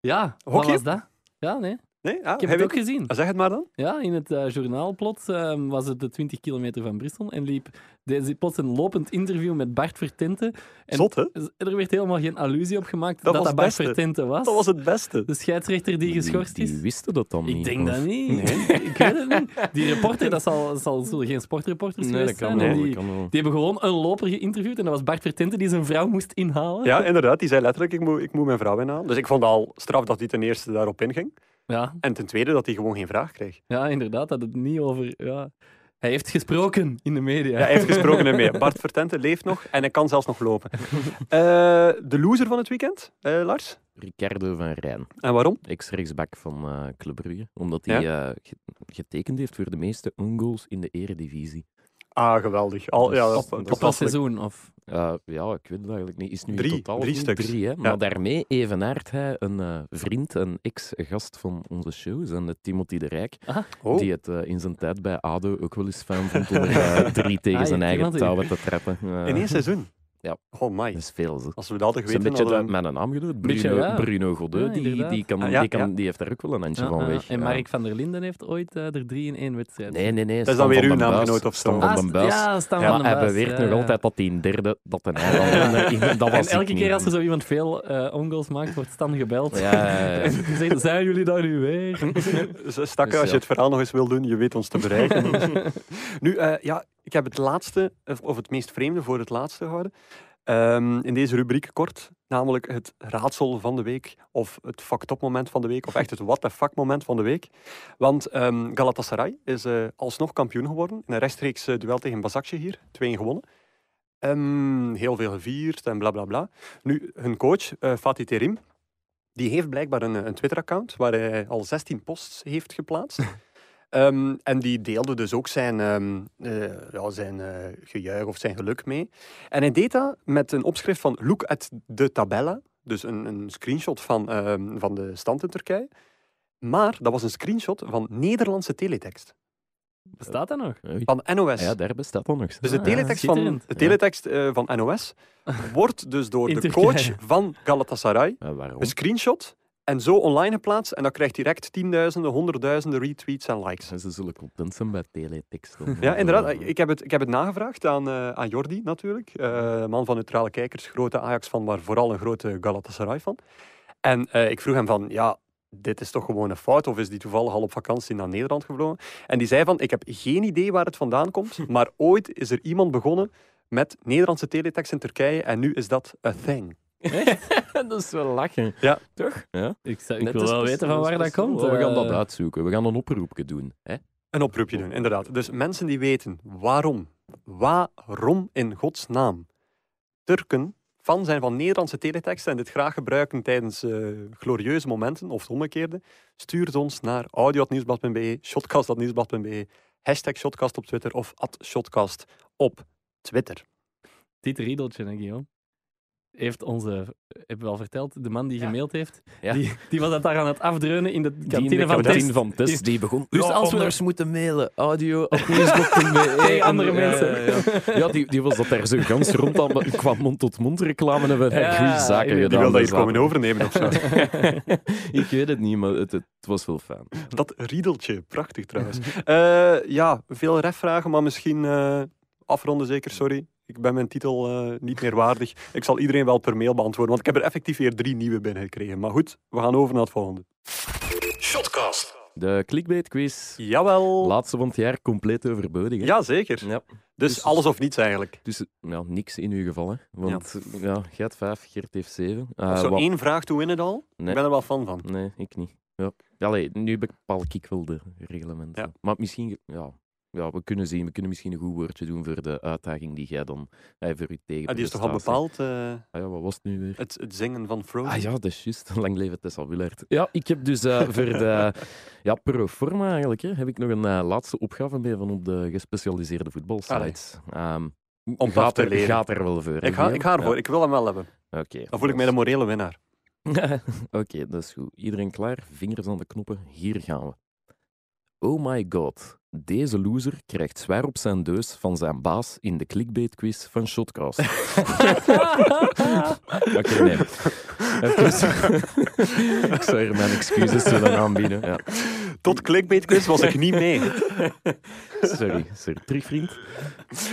Ja, wat was dat? Ja, nee. Nee? Ah, Ik heb het ook gezien. Ah, zeg het maar dan. Ja, in het eh, journaal plots ehm, was het de 20 kilometer van Brussel en liep deze, plots een lopend interview met Bart Vertente. En Zot, hè? er werd helemaal geen allusie op gemaakt Dat dat dat, was het Bart beste. Vertente was. Dat was het beste. De scheidsrechter die geschorst die, is. die wisten dat dan niet. Ik denk of- dat niet. Ik weet het niet. Die reporter, dat zal, zal, zullen geen sportreporters Nee, dat geweest kan zijn. wel. en dat die, kan wel. die hebben gewoon een loper geïnterviewd en dat was Bart Vertente die zijn vrouw moest inhalen. Ja, inderdaad. Die zei letterlijk, ik moet, ik moet mijn vrouw inhalen. Dus ik vond al straf dat hij ten eerste daarop inging. Ja, En ten tweede dat hij gewoon geen vraag kreeg. ja, inderdaad. Dat het niet over... Ja. Hij heeft gesproken in de media. Ja, hij heeft gesproken ermee. Bart Vertente leeft nog en hij kan zelfs nog lopen. Eh, de loser van het weekend, eh, Lars. Ricardo van Rijn, En waarom? ex-rechtsback van eh Club Brugge. Omdat hij eh, ge- getekend heeft voor de meeste goals in de eredivisie. Ah, geweldig. Al, ja, dat is Op dat fantastisch. seizoen. Of... Eh, ja, ik weet het eigenlijk niet. Is nu Drie, in totaal drie stuks. Hè? Maar daarmee evenaart hij een eh, vriend, een ex-gast van onze show, zijn de Timothy de Rijk, Oh. die het eh, in zijn tijd bij ADO ook wel eens fijn vond om er eh, drie tegen Ah, zijn ja, eigen touwen te trappen. Eh, In één seizoen? Ja. Oh my. Dat is veel. Als we dat hadden Het is een geweten... beetje hadden de, we- met een naam. Beetje, Bruno, ja. Bruno Ja, die, die, kan, Ah, ja, die, kan, ja. die heeft daar ook wel een handje Ja, van weg. En ja. Mark van der Linden heeft ooit eh, er drie in één wedstrijd. Nee, nee, nee. Dat is dan weer uw den naamgenoot of zo. Stan van Ah, den Buis. Ja, Stan van den hij Buis, beweert ja, nog altijd dat hij een derde, dat een hij dat was En elke keer als er zo iemand veel eh ongoals maakt, wordt Stan gebeld. Ja. En die zegt, zijn jullie daar nu weer? Stakke, Dus als je het verhaal nog eens wil doen, je weet ons te bereiken. nu, eh, ja, ik heb het laatste, of- of het meest vreemde voor het laatste gehouden. Ehm, in deze rubriek kort, namelijk het raadsel van de week, of het fucked up moment van de week, of echt het what the fuck moment van de week. Want ehm, Galatasaray is eh, alsnog kampioen geworden in een rechtstreeks eh, duel tegen Basakje hier, 2-1 gewonnen. Ehm, heel veel gevierd en bla bla bla. Nu, hun coach, eh, Fatih Terim, die heeft blijkbaar een, een Twitter-account waar hij al 16 posts heeft geplaatst. Ehm, en die deelde dus ook zijn, ehm, eh, ja, zijn eh, gejuich of zijn geluk mee. En hij deed dat met een opschrift van Look at de tabella. Dus een, een screenshot van, ehm, van de stand in Turkije. Maar dat was een screenshot van Nederlandse teletext. Bestaat dat nog? Van NOS. Ja, daar bestaat dat nog. Dus de Ah, teletext, van, de teletext eh, van NOS wordt dus door de coach van Galatasaray Ja, een screenshot en zo online geplaatst. En dat krijgt direct tienduizenden, honderdduizenden retweets en likes. Ze zullen content zijn bij teletext. Ja, inderdaad. Ik heb het, ik heb het nagevraagd aan, eh, aan Jordi natuurlijk. eh, man van neutrale kijkers, grote Ajax-fan, maar vooral een grote Galatasaray-fan. En eh, ik vroeg hem van, ja, dit is toch gewoon een fout? Of is die toevallig al op vakantie naar Nederland gevlogen? En die zei van, ik heb geen idee waar het vandaan komt, maar ooit is er iemand begonnen met Nederlandse teletext in Turkije en nu is dat a thing. dat is wel lachen. Ja. Toch? Ja. Ik, zou, ik Net wil wel weten van waar dat komt. Oh, we gaan eh. dat uitzoeken. We gaan een oproepje doen. Hè? Een oproepje doen, inderdaad. Dus mensen die weten waarom, waarom in godsnaam Turken fan zijn van Nederlandse teletext en dit graag gebruiken tijdens eh, glorieuze momenten of het omgekeerde, stuur het ons naar audio.nieuwsblad.be, shotcast.nieuwsblad.be, hashtag shotcast op Twitter of at shotcast op Twitter. Dit riedeltje, hè, Guillaume. Heeft onze, hebben we al verteld, de man die Ja. gemaild heeft, Ja. die, die was dat daar aan het afdreunen in de kantine de van Test. van Test, die begon. Dus als we- anders moeten mailen, audio op nieuwsblad.be. Tegen andere mensen. Ja, ja. Ja, die, die was dat daar zo gans rond aan, maar qua mond-tot-mond reclame hebben we daar goede zaken die Die gedaan. wil dat dus hier komen overnemen of zo. ik weet het niet, maar het, het was wel fijn. Dat riedeltje, prachtig trouwens. Eh, ja, veel refvragen, maar misschien eh, afronden zeker, sorry. Ik ben mijn titel eh, niet meer waardig. Ik zal iedereen wel per mail beantwoorden, want ik heb er effectief weer drie nieuwe binnengekregen. Maar goed, we gaan over naar het volgende. Shotcast. De clickbait quiz, Jawel. laatste van het jaar, compleet overbodig. hè? Ja, zeker. Ja. Dus Dus- alles of niets eigenlijk. Dus ja, niks in uw geval, hè? Want ja. jij hebt vijf, Geert heeft zeven. Of Eh, zo wat- één vraag to win it all. Nee. Ik ben er wel fan van. Nee, ik niet. Ja. Allee, nu bepaal ik wel de reglementen. Ja. Maar misschien, ja, ja, we kunnen zien. We kunnen misschien een goed woordje doen voor de uitdaging die jij dan eh, voor u tegen. Ah, die is toch al bepaald, eh, Ah, ja, wat was het nu weer? het, het zingen van Frozen? Ah ja, dat is juist. Lang leven Tessa Willaert. Ja, ik heb dus eh, voor de ja, pro forma eigenlijk, hè, heb ik nog een laatste opgave mee van op de gespecialiseerde voetbalsites. Ehm Om gaat, te er, leren. gaat er wel voor. ik, ga, ik ga ervoor. Ja. Ik wil hem wel hebben. Oké. Dan voel ik mij de morele winnaar. Oké, dat is goed. Iedereen klaar? Vingers aan de knoppen. Hier gaan we. Oh my god. Deze loser krijgt zwaar op zijn deus van zijn baas in de clickbait-quiz van Shotcast. Oké, nee. Even... ik zou hier mijn excuses willen aanbieden. Ja. Tot clickbait quiz was ik niet mee. Sorry, sorry. Terug, vriend.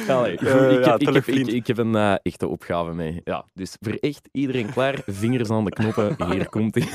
Allee, Uh, uh, ik, ja, heb, ik, heb, ik, vriend. ik heb een uh, echte opgave mee. Ja, dus voor echt iedereen klaar, vingers aan de knoppen, hier komt hij.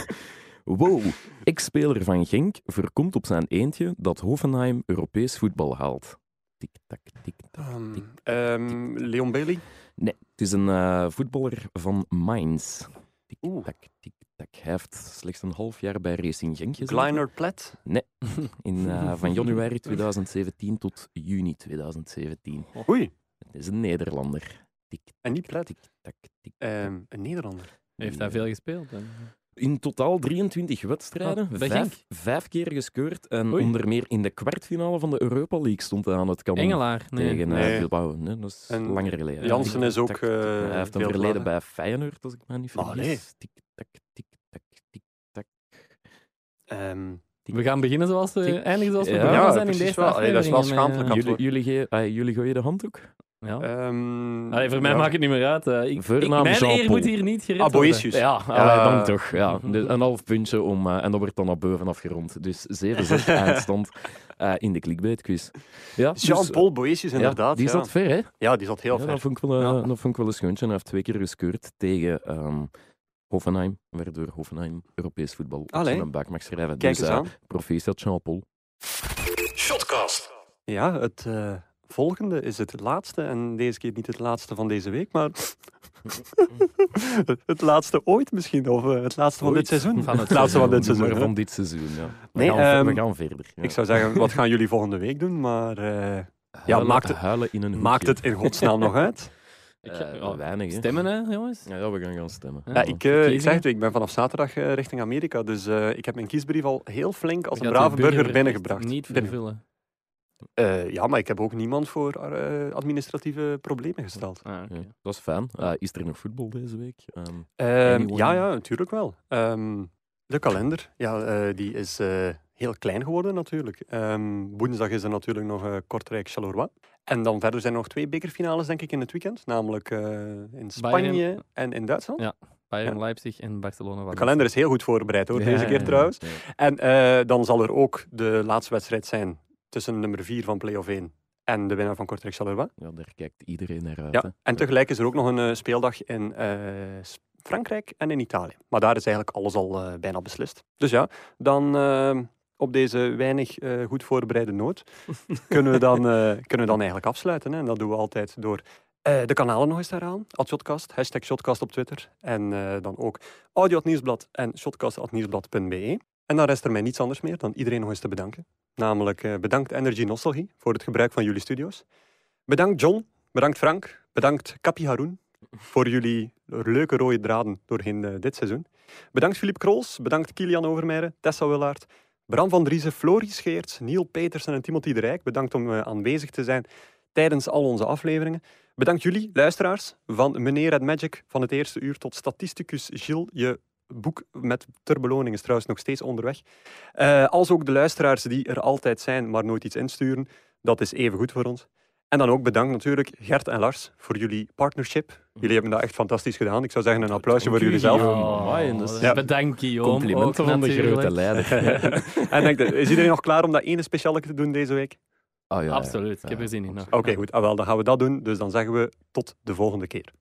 Wow, ex-speler van Genk voorkomt op zijn eentje dat Hoffenheim Europees voetbal haalt. Tik-tak, tik-tak. Ehm, ehm, Leon Bailey? Nee, het is een uh, voetballer van Mainz. Tik-tak, tik-tak. Hij heeft slechts een half jaar bij Racing Genk gezeten. Kleiner Plet? Nee, In, uh, van januari 2017 tot juni 2017. Oei. Het is een Nederlander. Tik, en niet Plet? Tik, tak, tik, um, een Nederlander. Heeft hij veel gespeeld? Dan? In totaal 23 wedstrijden, Oh, vijf, vijf, keer gescoord. En Oei. onder meer in de kwartfinale van de Europa League stond hij aan het kanon. Engelaar? Nee. Tegen uh, Nee. Bilbao. Nee, dat is En langer geleden. Jansen is ook, eh, Hij heeft een veel verleden bij Feyenoord, als ik me niet vergis. Ah, nee. Tik, tak, tik, tak, tik, tak. Ehm, We gaan beginnen zoals we eindigen zoals we Ja, begonnen zijn in deze wel. Allee, dat is wel aflevering. Schaamtelijk. eh, Antwoord. Jullie, jullie, ge- ah, jullie gooien de handdoek? ja. ehm, Allee, voor mij ja. maakt het niet meer uit. eh. ik, ik, mijn eer moet hier niet gered Ah, worden. Boetius. Ja, Ja. dan toch. Ja. Dus een half puntje om, eh, en dat wordt dan naar boven afgerond. Dus 7-6 eindstand eh, in de clickbait-quiz. Ja, dus, Jean-Paul Boetius, ja, inderdaad. die ja. zat ver, hè? Ja, die zat heel Ja, ver. dat, vond ik wel, eh, Ja. dat vond ik wel een schoontje. Hij heeft twee keer geskeurd tegen ehm, Hoffenheim, waardoor Hoffenheim Europees voetbal op Allee. zijn buik mag schrijven. Kijk dus eens eh, aan. proficiat Jean-Paul. Shotcast. Ja, het eh, volgende is het laatste. En deze keer niet het laatste van deze week, maar het laatste ooit misschien. Of eh, het laatste van Ooit. dit seizoen. Van het het laatste van dit seizoen. van dit seizoen, ja. We, Nee, gaan, ehm, we gaan verder. Ja. Ik zou zeggen, wat gaan jullie volgende week doen? Maar eh, Huilen- maakt het- huilen in een maakt het in godsnaam nog uit? Ik ga- Eh, ja, weinig, hè. Stemmen, hè, jongens? Ja, ja, we gaan gaan stemmen. Ja. Ja, ik, eh, ik zeg het, ik ben vanaf zaterdag eh, richting Amerika. Dus eh, ik heb mijn kiesbrief al heel flink als een brave burger binnengebracht. Niet vervullen. Eh, ja, maar ik heb ook niemand voor administratieve problemen gesteld. Ah. Ja, dat is fijn. Eh, is er nog voetbal deze week? Ehm, Ehm, ja, ja, natuurlijk wel. Ehm, de kalender, ja, eh, die is eh, heel klein geworden natuurlijk. Ehm, woensdag is er natuurlijk nog eh Kortrijk-Charleroi. En dan verder zijn er nog twee bekerfinales, denk ik, in het weekend. Namelijk eh, in Spanje Bayern. en in Duitsland. Ja. Bayern, Ja. Leipzig en Barcelona. De kalender is heel goed voorbereid hoor, ja, deze keer ja, trouwens. ja. En eh, dan zal er ook de laatste wedstrijd zijn tussen nummer 4 van play-off 1 en de winnaar van Kortrijk-Charleroi. Ja, daar kijkt iedereen naar uit. Ja, hè. en tegelijk is er ook nog een speeldag in eh, S- Frankrijk en in Italië. Maar daar is eigenlijk alles al eh, bijna beslist. Dus ja, dan eh, op deze weinig eh, goed voorbereide noot kunnen, we dan, kunnen we dan eigenlijk afsluiten. Hè. En dat doen we altijd door de kanalen nog eens te herhalen. Shotcast, hashtag Shotcast op Twitter. En dan ook audio at Nieuwsblad en shotcast.nieuwsblad.be. En dan rest er mij niets anders meer dan iedereen nog eens te bedanken. Namelijk bedankt Energy Nostalgie voor het gebruik van jullie studio's. Bedankt John, bedankt Frank, bedankt Kapi Haroun voor jullie leuke rode draden doorheen eh, dit seizoen. Bedankt Filip Krols, bedankt Kilian Overmeijer, Tessa Willaert, Bram van Driessen, Floris Geerts, Neil Petersen en Timothy de Rijk. Bedankt om eh, aanwezig te zijn tijdens al onze afleveringen. Bedankt jullie, luisteraars, van Meneer at Magic van het eerste uur tot statisticus Gilles. Je boek met ter beloning is trouwens nog steeds onderweg. Eh, als ook de luisteraars die er altijd zijn, maar nooit iets insturen. Dat is even goed voor ons. En dan ook bedankt natuurlijk Gert en Lars voor jullie partnership. Jullie hebben dat echt fantastisch gedaan. Ik zou zeggen een applausje voor jullie zelf. Ja. Bedankt, Guillaume. Complimenten ook van de grote leider. en denk, is iedereen nog klaar om dat ene speciale te doen deze week? Ah, ja, ja. Absoluut, ik heb er zin in. Oké, goed. Ah, wel, dan gaan we dat doen. Dus dan zeggen we tot de volgende keer.